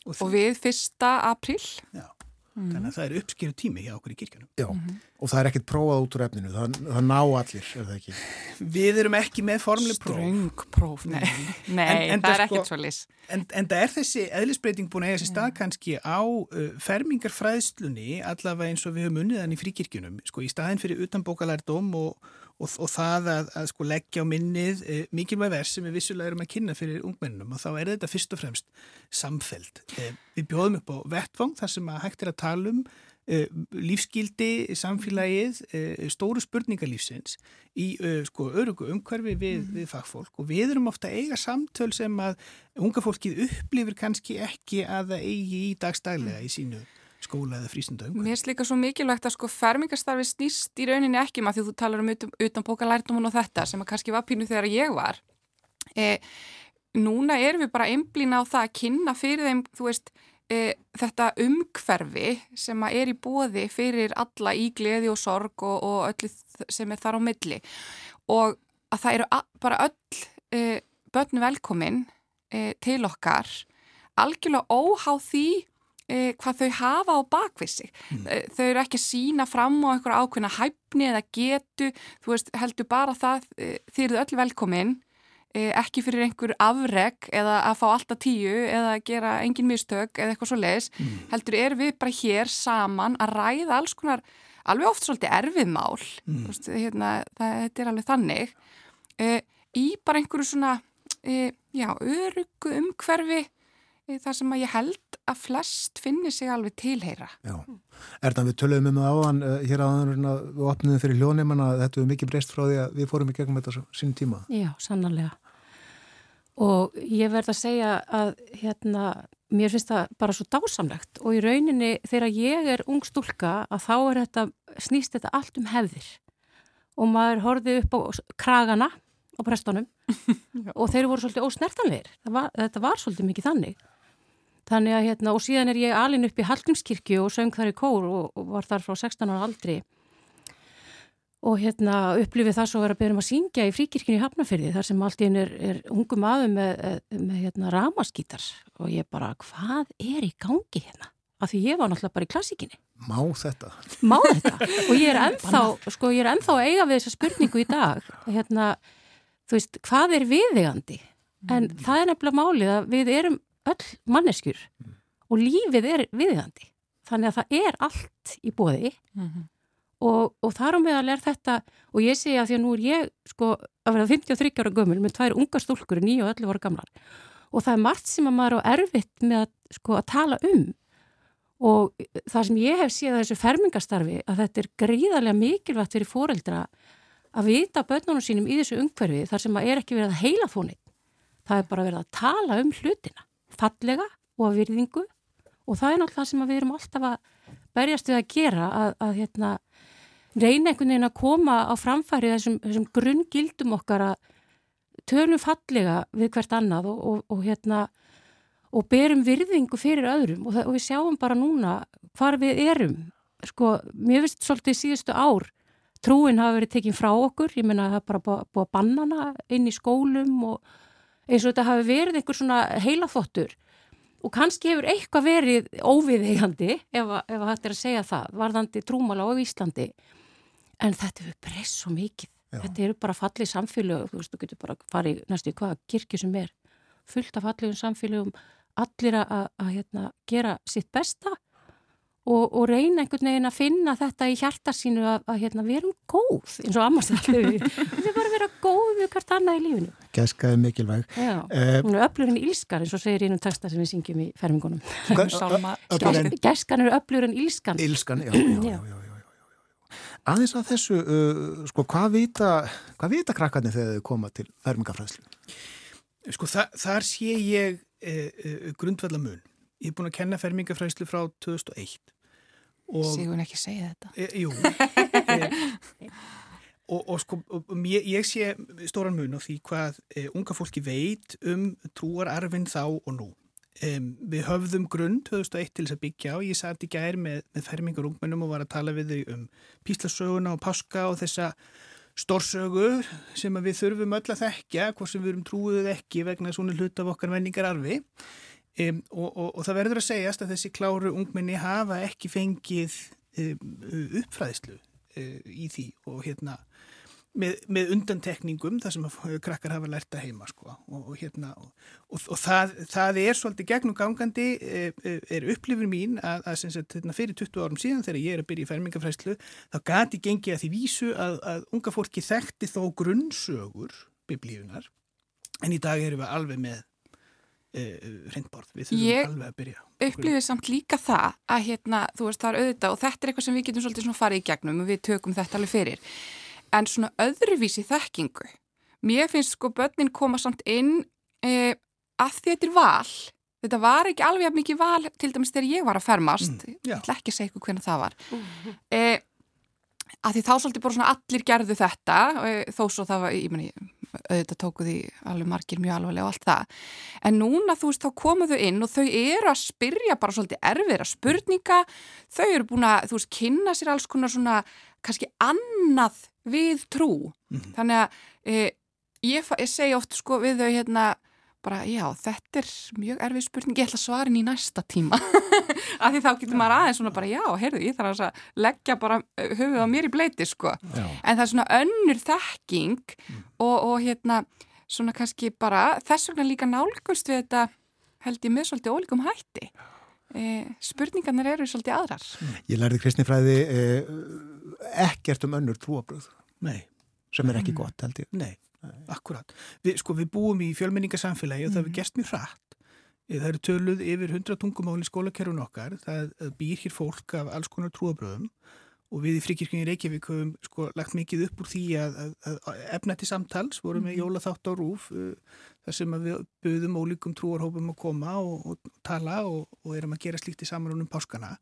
og, og við 1. april Já Mm. Þannig að það er uppskýru tími hjá okkur í kirkjunum. Já, mm -hmm. og það er ekkert prófað út úr efninu, það, það ná allir, er það ekki? Við erum ekki með formli próf. Ströng próf, nei, nei en, en það er ekkert sko, svo lis. En, en það er þessi eðlisbreyting búin að eiga sér stað kannski á uh, fermingarfræðslunni, allavega eins og við höfum unniðan í fríkirkjunum, sko í staðin fyrir utanbókalærdóm og og, og það að, að sko leggja á minnið e, mikilvæg vers sem við vissulega erum að kynna fyrir ungmennum og þá er þetta fyrst og fremst samfeld. E, við bjóðum upp á vettfang þar sem að hægt er að tala um e, lífskildi, samfélagið, stóru spurningalífsins í sko örugu umhverfi við, mm. við fagfólk og við erum ofta eiga samtöl sem að unga fólkið upplifir kannski ekki að það eigi í dagstælega í sínu skóla eða frísundau. Mér finnst líka svo mikilvægt að sko fermingarstarfi snýst í rauninni ekki maður því þú talar um utan, utan bókalærdum og þetta sem að kannski var pínu þegar ég var. E, núna erum við bara einblýna á það að kynna fyrir þeim, þú veist, e, þetta umhverfi sem að er í bóði fyrir alla í gleði og sorg og, og öllu sem er þar á milli og að það eru bara öll e, börnu velkomin e, til okkar algjörlega óháð því e, hvað þau hafa á bakvissi. Mm. E, þau eru ekki að sína fram á einhverja ákveðna hæfni eða getu, þú veist, heldur bara það, e, þið eruð öll velkominn, e, ekki fyrir einhver afreg eða að fá alltaf tíu eða gera engin mistök eða eitthvað svo leiðis, mm. heldur eru við bara hér saman að ræða alls konar, alveg oft svolítið erfið mál, mm. veist, hérna, það, þetta er alveg þannig, e, í bara einhverju svona, e, já, örugu umhverfi þar sem að ég held að flest finnir sig alveg tilheyra. Já, er það við töluðum um það áðan uh, hér áðan að við opniðum fyrir hljónum að þetta er mikið breyst frá því að við fórum í gegnum þetta sín tíma. Já, sannarlega. Og ég verð að segja að hérna, mér finnst það bara svo dásamlegt og í rauninni þegar ég er ung stúlka að þá er þetta, snýst þetta allt um hefðir og maður horfið upp á kragana á prestunum og þeir voru svolítið ósnertanleir. Þetta var svolítið mikið þannig. Þannig að hérna, og síðan er ég alin upp í Hallgrímskirkju og söng þar í kór og, og var þar frá 16 ára aldri og hérna upplifið það svo að vera að byrja um að syngja í fríkirkjunni í Hafnafyrði þar sem allt einn er, er ungum aðu með, með hérna ramaskítar og ég bara, hvað er í gangi hérna? Af því ég var náttúrulega bara í klassíkinni. Má þetta? Má þetta? Og ég er ennþá, sko, ég er ennþá að eiga við þessa spurningu í dag, hérna, þú veist, hvað er viðegandi? En mm. það er nefnilega málið að við erum öll manneskjur mm. og lífið er viðegandi. Þannig að það er allt í bóði mm -hmm. og, og þar á meðal er þetta, og ég segja að því að nú er ég, sko, að vera 53 ára gömul með tvær unga stúlkur, 9 og 11 ára gamlar og það er margt sem að maður á erfitt með að, sko, að tala um og það sem ég hef séð þessu fermingastarfi að þetta er gríðarlega mikilvægt fyrir fóreldra að vita börnunum sínum í þessu umhverfi þar sem að er ekki verið að heila þónið. Það er bara verið að tala um hlutina, fallega og virðingu. Og það er náttúrulega sem við erum alltaf að berjast við að gera að, að hérna, reyna einhvern veginn að koma á framfæri þessum, þessum grunngildum okkar að tölum fallega við hvert annað og, og, og, hérna, og berum virðingu fyrir öðrum. Og, það, við sjáum bara núna hvar við erum. Sko, mér finnst svolítið síðustu ár trúin hafa verið tekinn frá okkur, ég menna að það er bara búið að banna hana inn í skólum og eins og þetta hafi verið einhver svona heilaþottur og kannski hefur eitthvað verið óviðeigandi ef, ef hægt er að segja það, varðandi trúmála á Íslandi. En þetta hefur breyst svo mikið, Já. þetta eru bara fallið samfélög, þú veist, þú getur bara farið næstu í hvaða kirkju sem er. Fullt af fallegum samfélögum, allir að hérna, gera sitt besta og, og reyna einhvern veginn að finna þetta í hjarta sínu að, að hérna, við erum góð eins og ammast allir við við bara vera góð við hvert annað í lífinu. Gæska er mikilvæg. Já, uh, hún er öflur en ílskar eins og segir einum texta sem við syngjum í fermingunum. Gæskan er öflur en ílskan Ílskan, já, já, já, já. Aðeins að þessu, uh, sko, hvað vita hvað vita krakkarnir þegar þau koma til fermingafræðslu? Sko, þa þar sé ég eh, eh, grundvallamun ég er búin að kenna fermingafræslu frá 2001 Sigur ekki segja þetta? E, jú. E, og, og sko og ég, ég sé stóran mun á því hvað e, unga fólki veit um trúararfin þá og nú. Við höfðum grunn 2001 til þess að byggja og ég satt í gær með, með fermingar ungmennum og var að tala við þau um píslasöguna og páska og þessa stórsögu sem við þurfum öll að þekkja hvort sem við erum trúið ekki vegna svona hlut af okkar menningararfi Um, og, og, og það verður að segjast að þessi kláru ungminni hafa ekki fengið um, uppfræðislu uh, í því og hérna með, með undantekningum þar sem krakkar hafa lært að heima sko. og, og hérna og það, það er svolítið gegnum gangandi uh, er upplifin mín að, að sagt, hérna, fyrir 20 árum síðan þegar ég er að byrja í fermingafræðslu þá gati gengið að því vísu að, að unga fólki þekkti þó grunnsögur biblíunar en í dag erum við alveg með hrindborð, við þurfum ég alveg að byrja. Ég upplifið samt líka það að hérna, þú veist, það er auðvitað og þetta er eitthvað sem við getum svolítið svona farið í gegnum og við tökum þetta alveg fyrir. En svona öðruvísi þekkingu. Mér finnst sko börnin koma samt inn eh, að því þetta er val. Þetta var ekki alveg mikið val til dæmis þegar ég var að fermast. Mm, ég ætla ekki að segja ykkur hvernig það var. Mm. eh, að því þá svolítið bara svona allir gerðu þetta eh, þó svo það var, ég meni auðvitað tóku því alveg margir mjög alvarlega og allt það. En núna þú veist þá komuðu inn og þau eru að spyrja bara svolítið erfiðra spurninga. Þau eru búin að þú veist kynna sér alls konar svona kannski annað við trú. Mm -hmm. þannig að e, ég, ég segi oft sko við þau hérna bara já, þetta er mjög erfið spurning, ég ætla að svara henni í næsta tíma af því þá getur maður aðeins svona bara já, heyrðu, ég þarf að leggja bara uh, höfuð á mér í bleiti sko já. en það er svona önnur þekking mm. og, og hérna svona kannski bara, þess vegna líka nálgust við þetta held ég með svolítið ólíkum hætti e, spurningarnir eru svolítið aðrar mm. Ég lærði Kristni Fræði e, ekkert um önnur trúabröð sem er ekki mm. gott held ég Nei Akkurat. Vi, sko við búum í fjölmenningarsamfélagi og það hefur mm. gerst mjög hratt Það eru töluð yfir 100 tungumáli skólakerfun okkar. Það býr hér fólk af alls konar trúabröðum og við í fríkirkjunni Reykjavík höfum sko lagt mikið upp úr því að, að, að efna til samtals, vorum með mhm. jólaþátt á rúf uh, þar sem við buðum ólíkum trúarhópum að koma og, og tala og, og erum að gera slíkt í samanlunum páskana.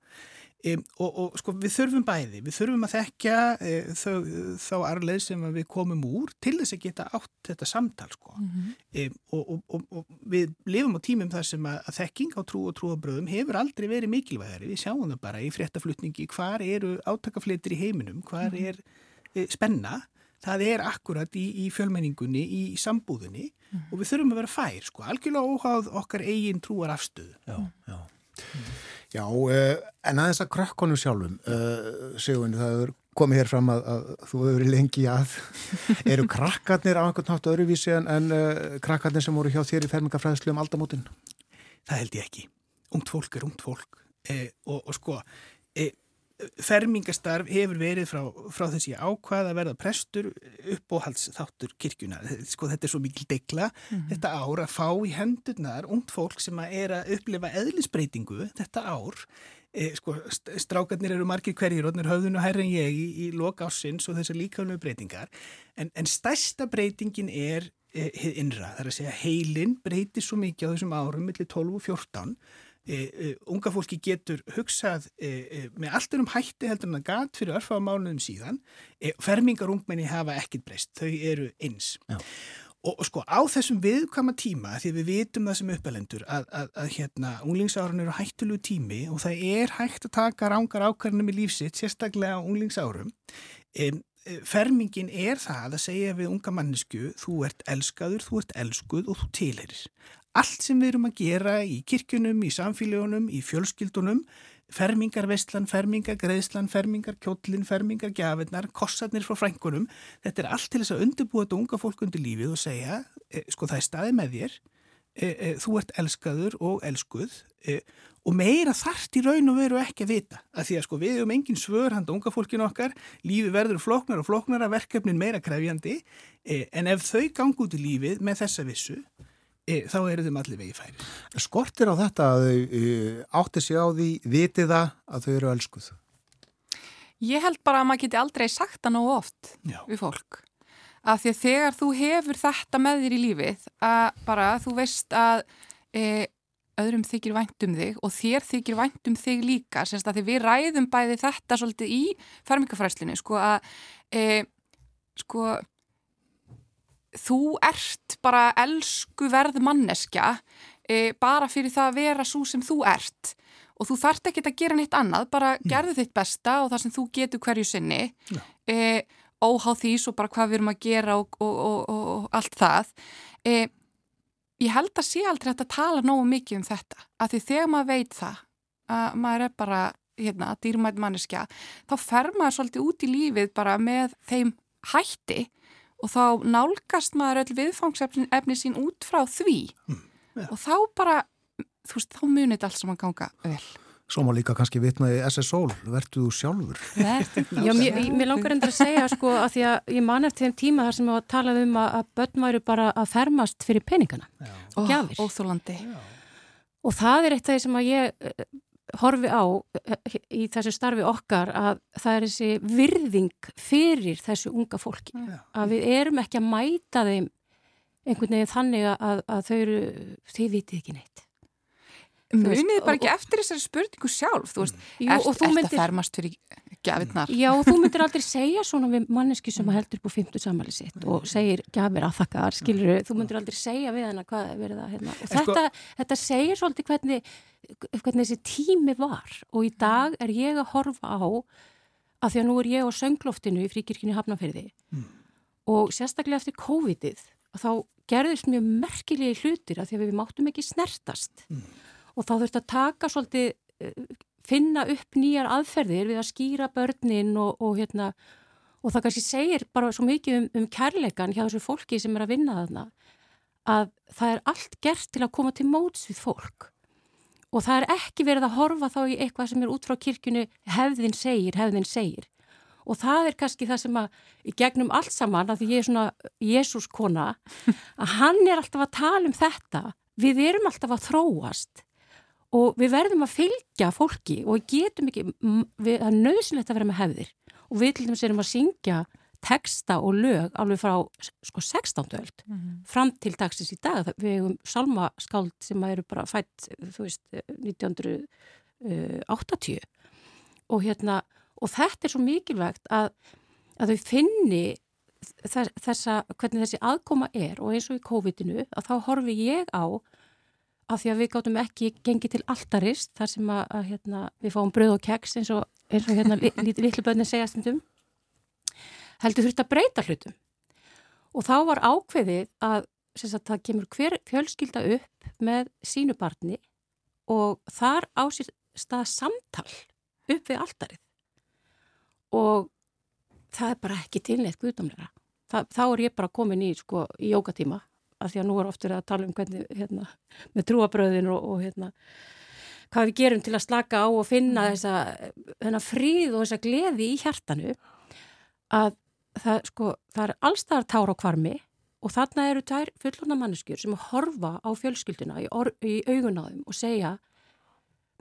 Um, og, og sko við þurfum bæði, við þurfum að þekkja e, þau, þá arleið sem við komum úr til þess að geta átt þetta samtal sko. Mm -hmm. um, og, og við lifum á tímum þar sem að, að þekking á trú og trúabröðum hefur aldrei verið mikilvægari, við sjáum það bara í fréttaflutningi, hvar eru átakaflitir í heiminum, hvar mhm. er e, spenna, það er akkurat í, í fjölmenningunni, í, í sambúðunni mm og við þurfum að vera fær sko, algjörlega óháð okkar eigin trúar afstöðu. Já, já. Mm. Já, uh, en aðeins að krakkonum sjálfum, uh, Sigurinn, það er komið hér fram að, að þú hefur verið lengi að eru krakkarnir á einhvern nátt öðruvísi en, en uh, krakkarnir sem voru hjá þér í fermingafræðslu um aldamótin? Það held ég ekki. Ungt fólk er ungt fólk og, og sko, fermingastarf hefur verið frá, frá þessi ákvað að verða prestur uppóhaldsþáttur kirkjuna sko þetta er svo mikil degla. Mm -hmm. þetta ár að fá í hendurnar ungt fólk sem að er að upplifa eðlisbreytingu þetta ár e, sko strákarnir eru margir hverjir og höfðun og hærri en ég í, í loka ásins og þessar líkaflögu breytingar. En, en stærsta breytingin er e, innra, það er að segja heilin breytir svo mikið á þessum árum millir 12 og 14 E, e, unga fólki getur hugsað e, e, með allt um hætti heldur en að gat fyrir örfaða mánuðum síðan e, fermingar ungmenni hafa ekkit breyst, þau eru eins. Og, og sko á þessum viðkama tíma því við vitum það sem uppelendur að, að, að hérna unglingsárun eru hættulegu tími og það er hægt að taka rángar ákvarðinum í lífsitt, sérstaklega á unglingsárum e, fermingin er það að segja við unga mannesku þú ert elskaður, þú ert elskuð og þú tilherir allt sem við erum að gera í kirkjunum, í samfélagunum, í fjölskyldunum, fermingarvestlan, fermingargreðslan, fermingarkjóllin, fermingargjafinnar, kossarnir frá frængunum, þetta er allt til þess að undirbúa þetta unga fólk undir lífið og segja, e, sko það er staði með þér, e, e, þú ert elskaður og elskuð. Og meira þart í raun og veru ekki að vita, að því að sko við hefum engin svör handa unga fólkinu okkar, lífi verður floknar og floknar að verkefnin meira krefjandi, en ef þau gangi út í lífið með þessa vissu, þá eru þeim allir vegi færi. Skortir á þetta að þau e, átti sig á því vitiða að þau eru öllskuð? Ég held bara að maður geti aldrei sagt það nógu oft Já. við fólk. Að því að þegar þú hefur þetta með þér í lífið að bara þú veist að e, öðrum þykir væntum þig og þér þykir væntum þig líka, semst að því við ræðum bæði þetta svolítið í fermingafræslinu, sko að e, sko þú ert bara elsku verð manneskja e, bara fyrir það að vera svo sem þú ert. Og þú þart ekki að gera neitt annað, bara mm. gerðu þitt besta og það sem þú getur hverju sinni. E, óháð því svo bara hvað við erum að gera og, og, og, og allt það. E, ég held að sé aldrei að tala nógu mikið um þetta, af því þegar maður veit það að maður er bara hérna, dýrmætt manneskja, þá fer maður svolítið út í lífið bara með þeim hætti og þá nálgast maður öll viðfangsefni sín út frá því mm, ja. og þá bara, þú veist, þá munir þetta allt sem að ganga vel. Svo má líka kannski vitnaði SSO, verður þú sjálfur? Já, mér, mér langar endur að segja sko að því að ég man eftir þeim tíma þar sem ég var að tala um að, að börn væru bara að fermast fyrir peningana og gjafir. Óþúlandi. Og það er eitt af því sem að ég horfi á eh, í þessu starfi okkar að það er þessi virðing fyrir þessu unga fólki. Ja. að við erum ekki að mæta þeim einhvern veginn þannig að, að þau eru, þið vitið ekki neitt. Munið bara ekki eftir þessari spurningu sjálf? Þú veist, Jú, ert, ert myndir, að fermast fyrir gafinnar Já, og þú myndir aldrei segja svona við manneski sem heldur upp á 50 samhæli sitt og segir gafir aðþakkar, skilur þú myndir aldrei segja við hennar hvað er verið að hérna. og þetta, sko, þetta segir svolítið hvernig hvernig þessi tími var. Og í dag er ég að horfa á að því að nú er ég á söngloftinu í fríkirkinu Hafnarferði mm. og sérstaklega eftir COVID-ið þá gerðist mjög merkilegi hlutir að því að við máttum ekki snertast. Mm. og þá þurfti að taka svolítið eh, finna upp nýjar aðferðir við að skýra börnin og, og hérna og það kannski segir bara svo mikið um, um kærleikan hjá þessu fólki sem er að vinna þarna að það er allt gert til að koma til móts við fólk. Og það er ekki verið að horfa þá í eitthvað sem er út frá kirkjunu hefðin segir, hefðin segir. Og það er kannski það sem að gegnum allt saman að því ég er svona Jésús kona að hann er alltaf að tala um þetta. Við erum alltaf að þróast og við verðum að fylgja fólki og getum ekki, við, það er nöðsynlegt að vera með hefðir og við til dæmis erum að syngja texta og lög alveg frá sko 16. öld mm -hmm. fram til dagsins í dag við hefum salmaskáld sem eru bara fætt þú veist 1980 og hérna og þetta er svo mikilvægt að, að þau finni þessa, hvernig þessi aðkoma er og eins og í COVID-inu að þá horfi ég á að því að við gáttum ekki gengið til alltarist þar sem að, að hérna, við fáum bröð og keks eins og, eins og hérna litlu li, bönni segja stundum heldur þurft að breyta hlutum. Og þá var ákveðið að sagt, það kemur hver fjölskylda upp með sínu barni og þar á sér stað samtal upp við alltarið og það er bara ekki tilneitt guðdómlega þá er ég bara komin í, sko, í jókatíma af því að nú er oftur að tala um hvernig hérna, með trúabröðin og, og hérna, hvað við gerum til að slaka á og finna mm. þessa þennan fríð og þessa gleði í hjartanu að það, sko, það er allstaðar tára á kvarmi og þarna eru tær fullona manneskjur sem horfa á fjölskylduna í, í augunáðum og segja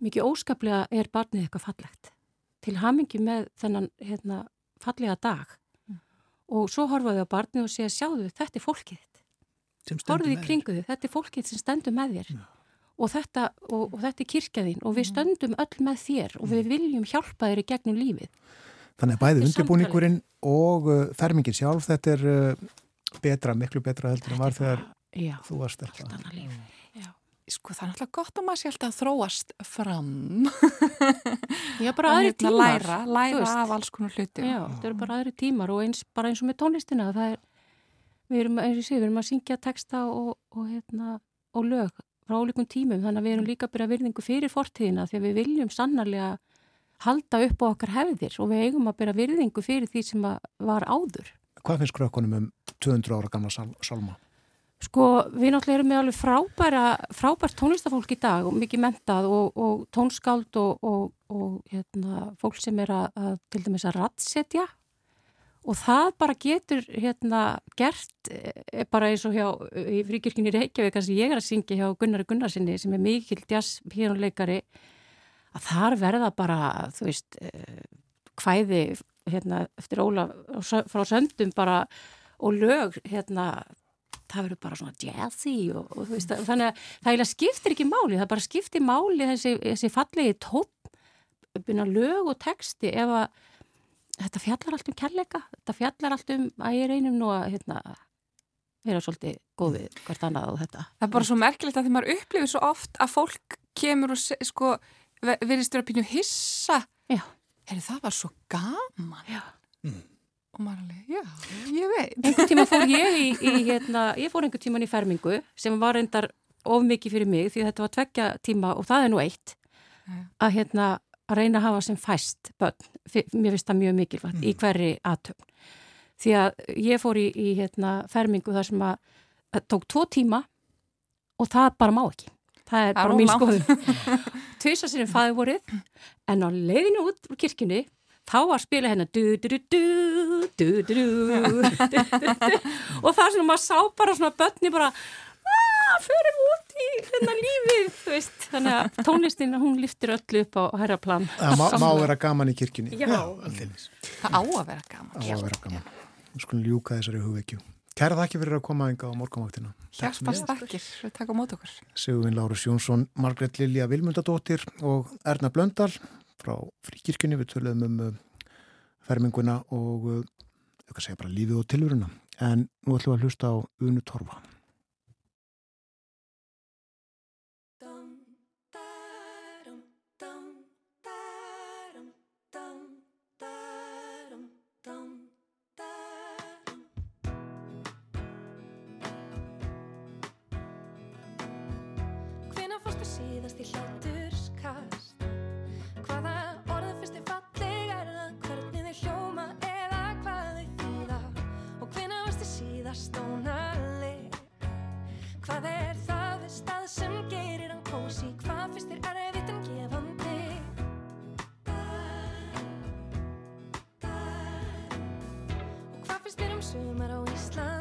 mikið óskaplega er barnið eitthvað fallegt til hamingi með þennan hérna, fallega dag mm. og svo horfaðu á barnið og segja sjáðu þetta er fólkið horfið í kringu þið, þetta er fólkið sem stendur með þér ja. og, þetta, og, og þetta er kirkjaðinn og við mm. stöndum öll með þér og við mm. viljum hjálpa þér í gegnum lífið. Þannig að bæði undirbúningurinn og uh, fermingin sjálf, þetta er uh, betra, miklu betra heldur en var þegar já, þú varst þetta. Sko það er náttúrulega gott að maður sé alltaf að þróast fram. Já, bara aðri hérna tímar. Læra, læra af alls konar hluti. Já, þetta eru bara aðri tímar og eins, bara eins og með tónlistina, það er við erum, sé, við erum að syngja texta og, og, hérna, og lög frá ólíkum tímum þannig að við erum líka að byrja virðingu fyrir fortíðina því að við viljum sannarlega halda upp á okkar hefðir og við eigum að byrja virðingu fyrir því sem var áður. Hvað finnst krökkunum um 200 ára gamla sal salma? Sko við náttúrulega erum með alveg frábæra, frábært tónlistafólk í dag og mikið mentað og, og tónskáld og hérna, fólk sem er að, að til dæmis að ratsetja og það bara getur hérna gert e, bara eins og hjá í fríkirkjunni Reykjavík sem ég er að syngja hjá Gunnar Gunnarsinni sem er mikil jazz píjónuleikari að þar verða bara þú veist hvæði e, hérna eftir Óla frá söndum bara og lög hérna það verður bara svona jazzy og, og veist þannig að það skiptir ekki máli það bara skiptir máli þessi, þessi fallegi tótt byrja lög og texti ef að þetta fjallar allt um kærleika, þetta fjallar allt um að ég reynum nú að hérna, vera svolítið góð við hvert annað á þetta. Það er bara svo merkilegt að því maður upplifir svo oft að fólk kemur og sko, verðist vera pínu hissa. Já. Heri, það var svo gaman. Já. Mm. Og maður alveg, já, ég veit. Einhvern tíma fór ég í, í hérna, ég fór einhvern tíman í fermingu sem var reyndar of mikið fyrir mig því þetta var tveggja tíma og það er nú eitt. Að hérna að reyna að hafa sem fæst börn, mér finnst það mjög mikilvægt mm. í hverri aðtöfn. Því að ég fór í, í hérna, fermingu þar sem að, að tók tvo tíma og það bara má ekki. Það er bara mín skoðum. Tvisa sér um fæðvorið en á leiðinu út úr kirkjunni þá var spila du og það sem maður sá bara svona börni bara förum út í þennan lífið veist, þannig að tónlistin hún liftir öllu upp á herraplan Það má, má vera gaman í kirkjunni. Já, Já Það á að vera gaman. Það á að vera gaman. Við skulum ljúka þessari hugveikju Kæra þakki fyrir að koma enga á morgunvaktina. Hjálpast þakkir, við takum mót okkur. Sigurvin Lárus Jónsson, Margret Lilja Vilmundadóttir og Erna Blöndal frá fríkirkjunni, við töluðum um uh, ferminguna og uh, segja bara lífið og tilvöruna en nú ætlum við að hlusta á Unu Torfa síðast ónaleg Hvað er það við stað sem gerir hann kósi? Hvað fyrst er erfitt en gefandi? Og hvað fyrst er um sumar á Íslandi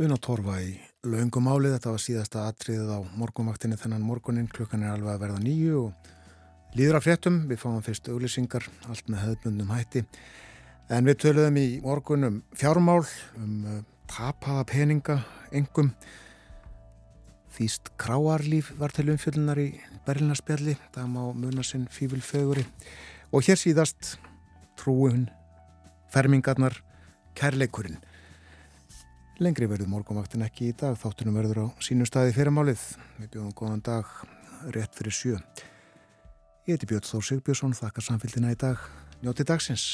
Una Torfa í laungum álið, þetta var síðasta atriðið á morgunvaktinni þennan morgunin, klukkan er alveg að verða nýju og líður af fréttum, við fáum fyrst auglýsingar, allt með hefðbundum hætti. En við töluðum í morgun um fjármál, um uh, tapaða peninga, engum. Þýst kráarlíf var til umfjöldunar í Berlinarspjalli, það má muna sinn fífilfeguri. Og hér síðast trúin, fermingarnar, kærleikurinn. Lengri verður morgunvaktin ekki í dag, þáttunum verður á sínu staði fyrirmálið. Við bjóðum góðan dag rétt fyrir sjö. Ég heiti Björn Þór Sigbjörnsson, þakkar samfélgina í dag. Njóti dagsins.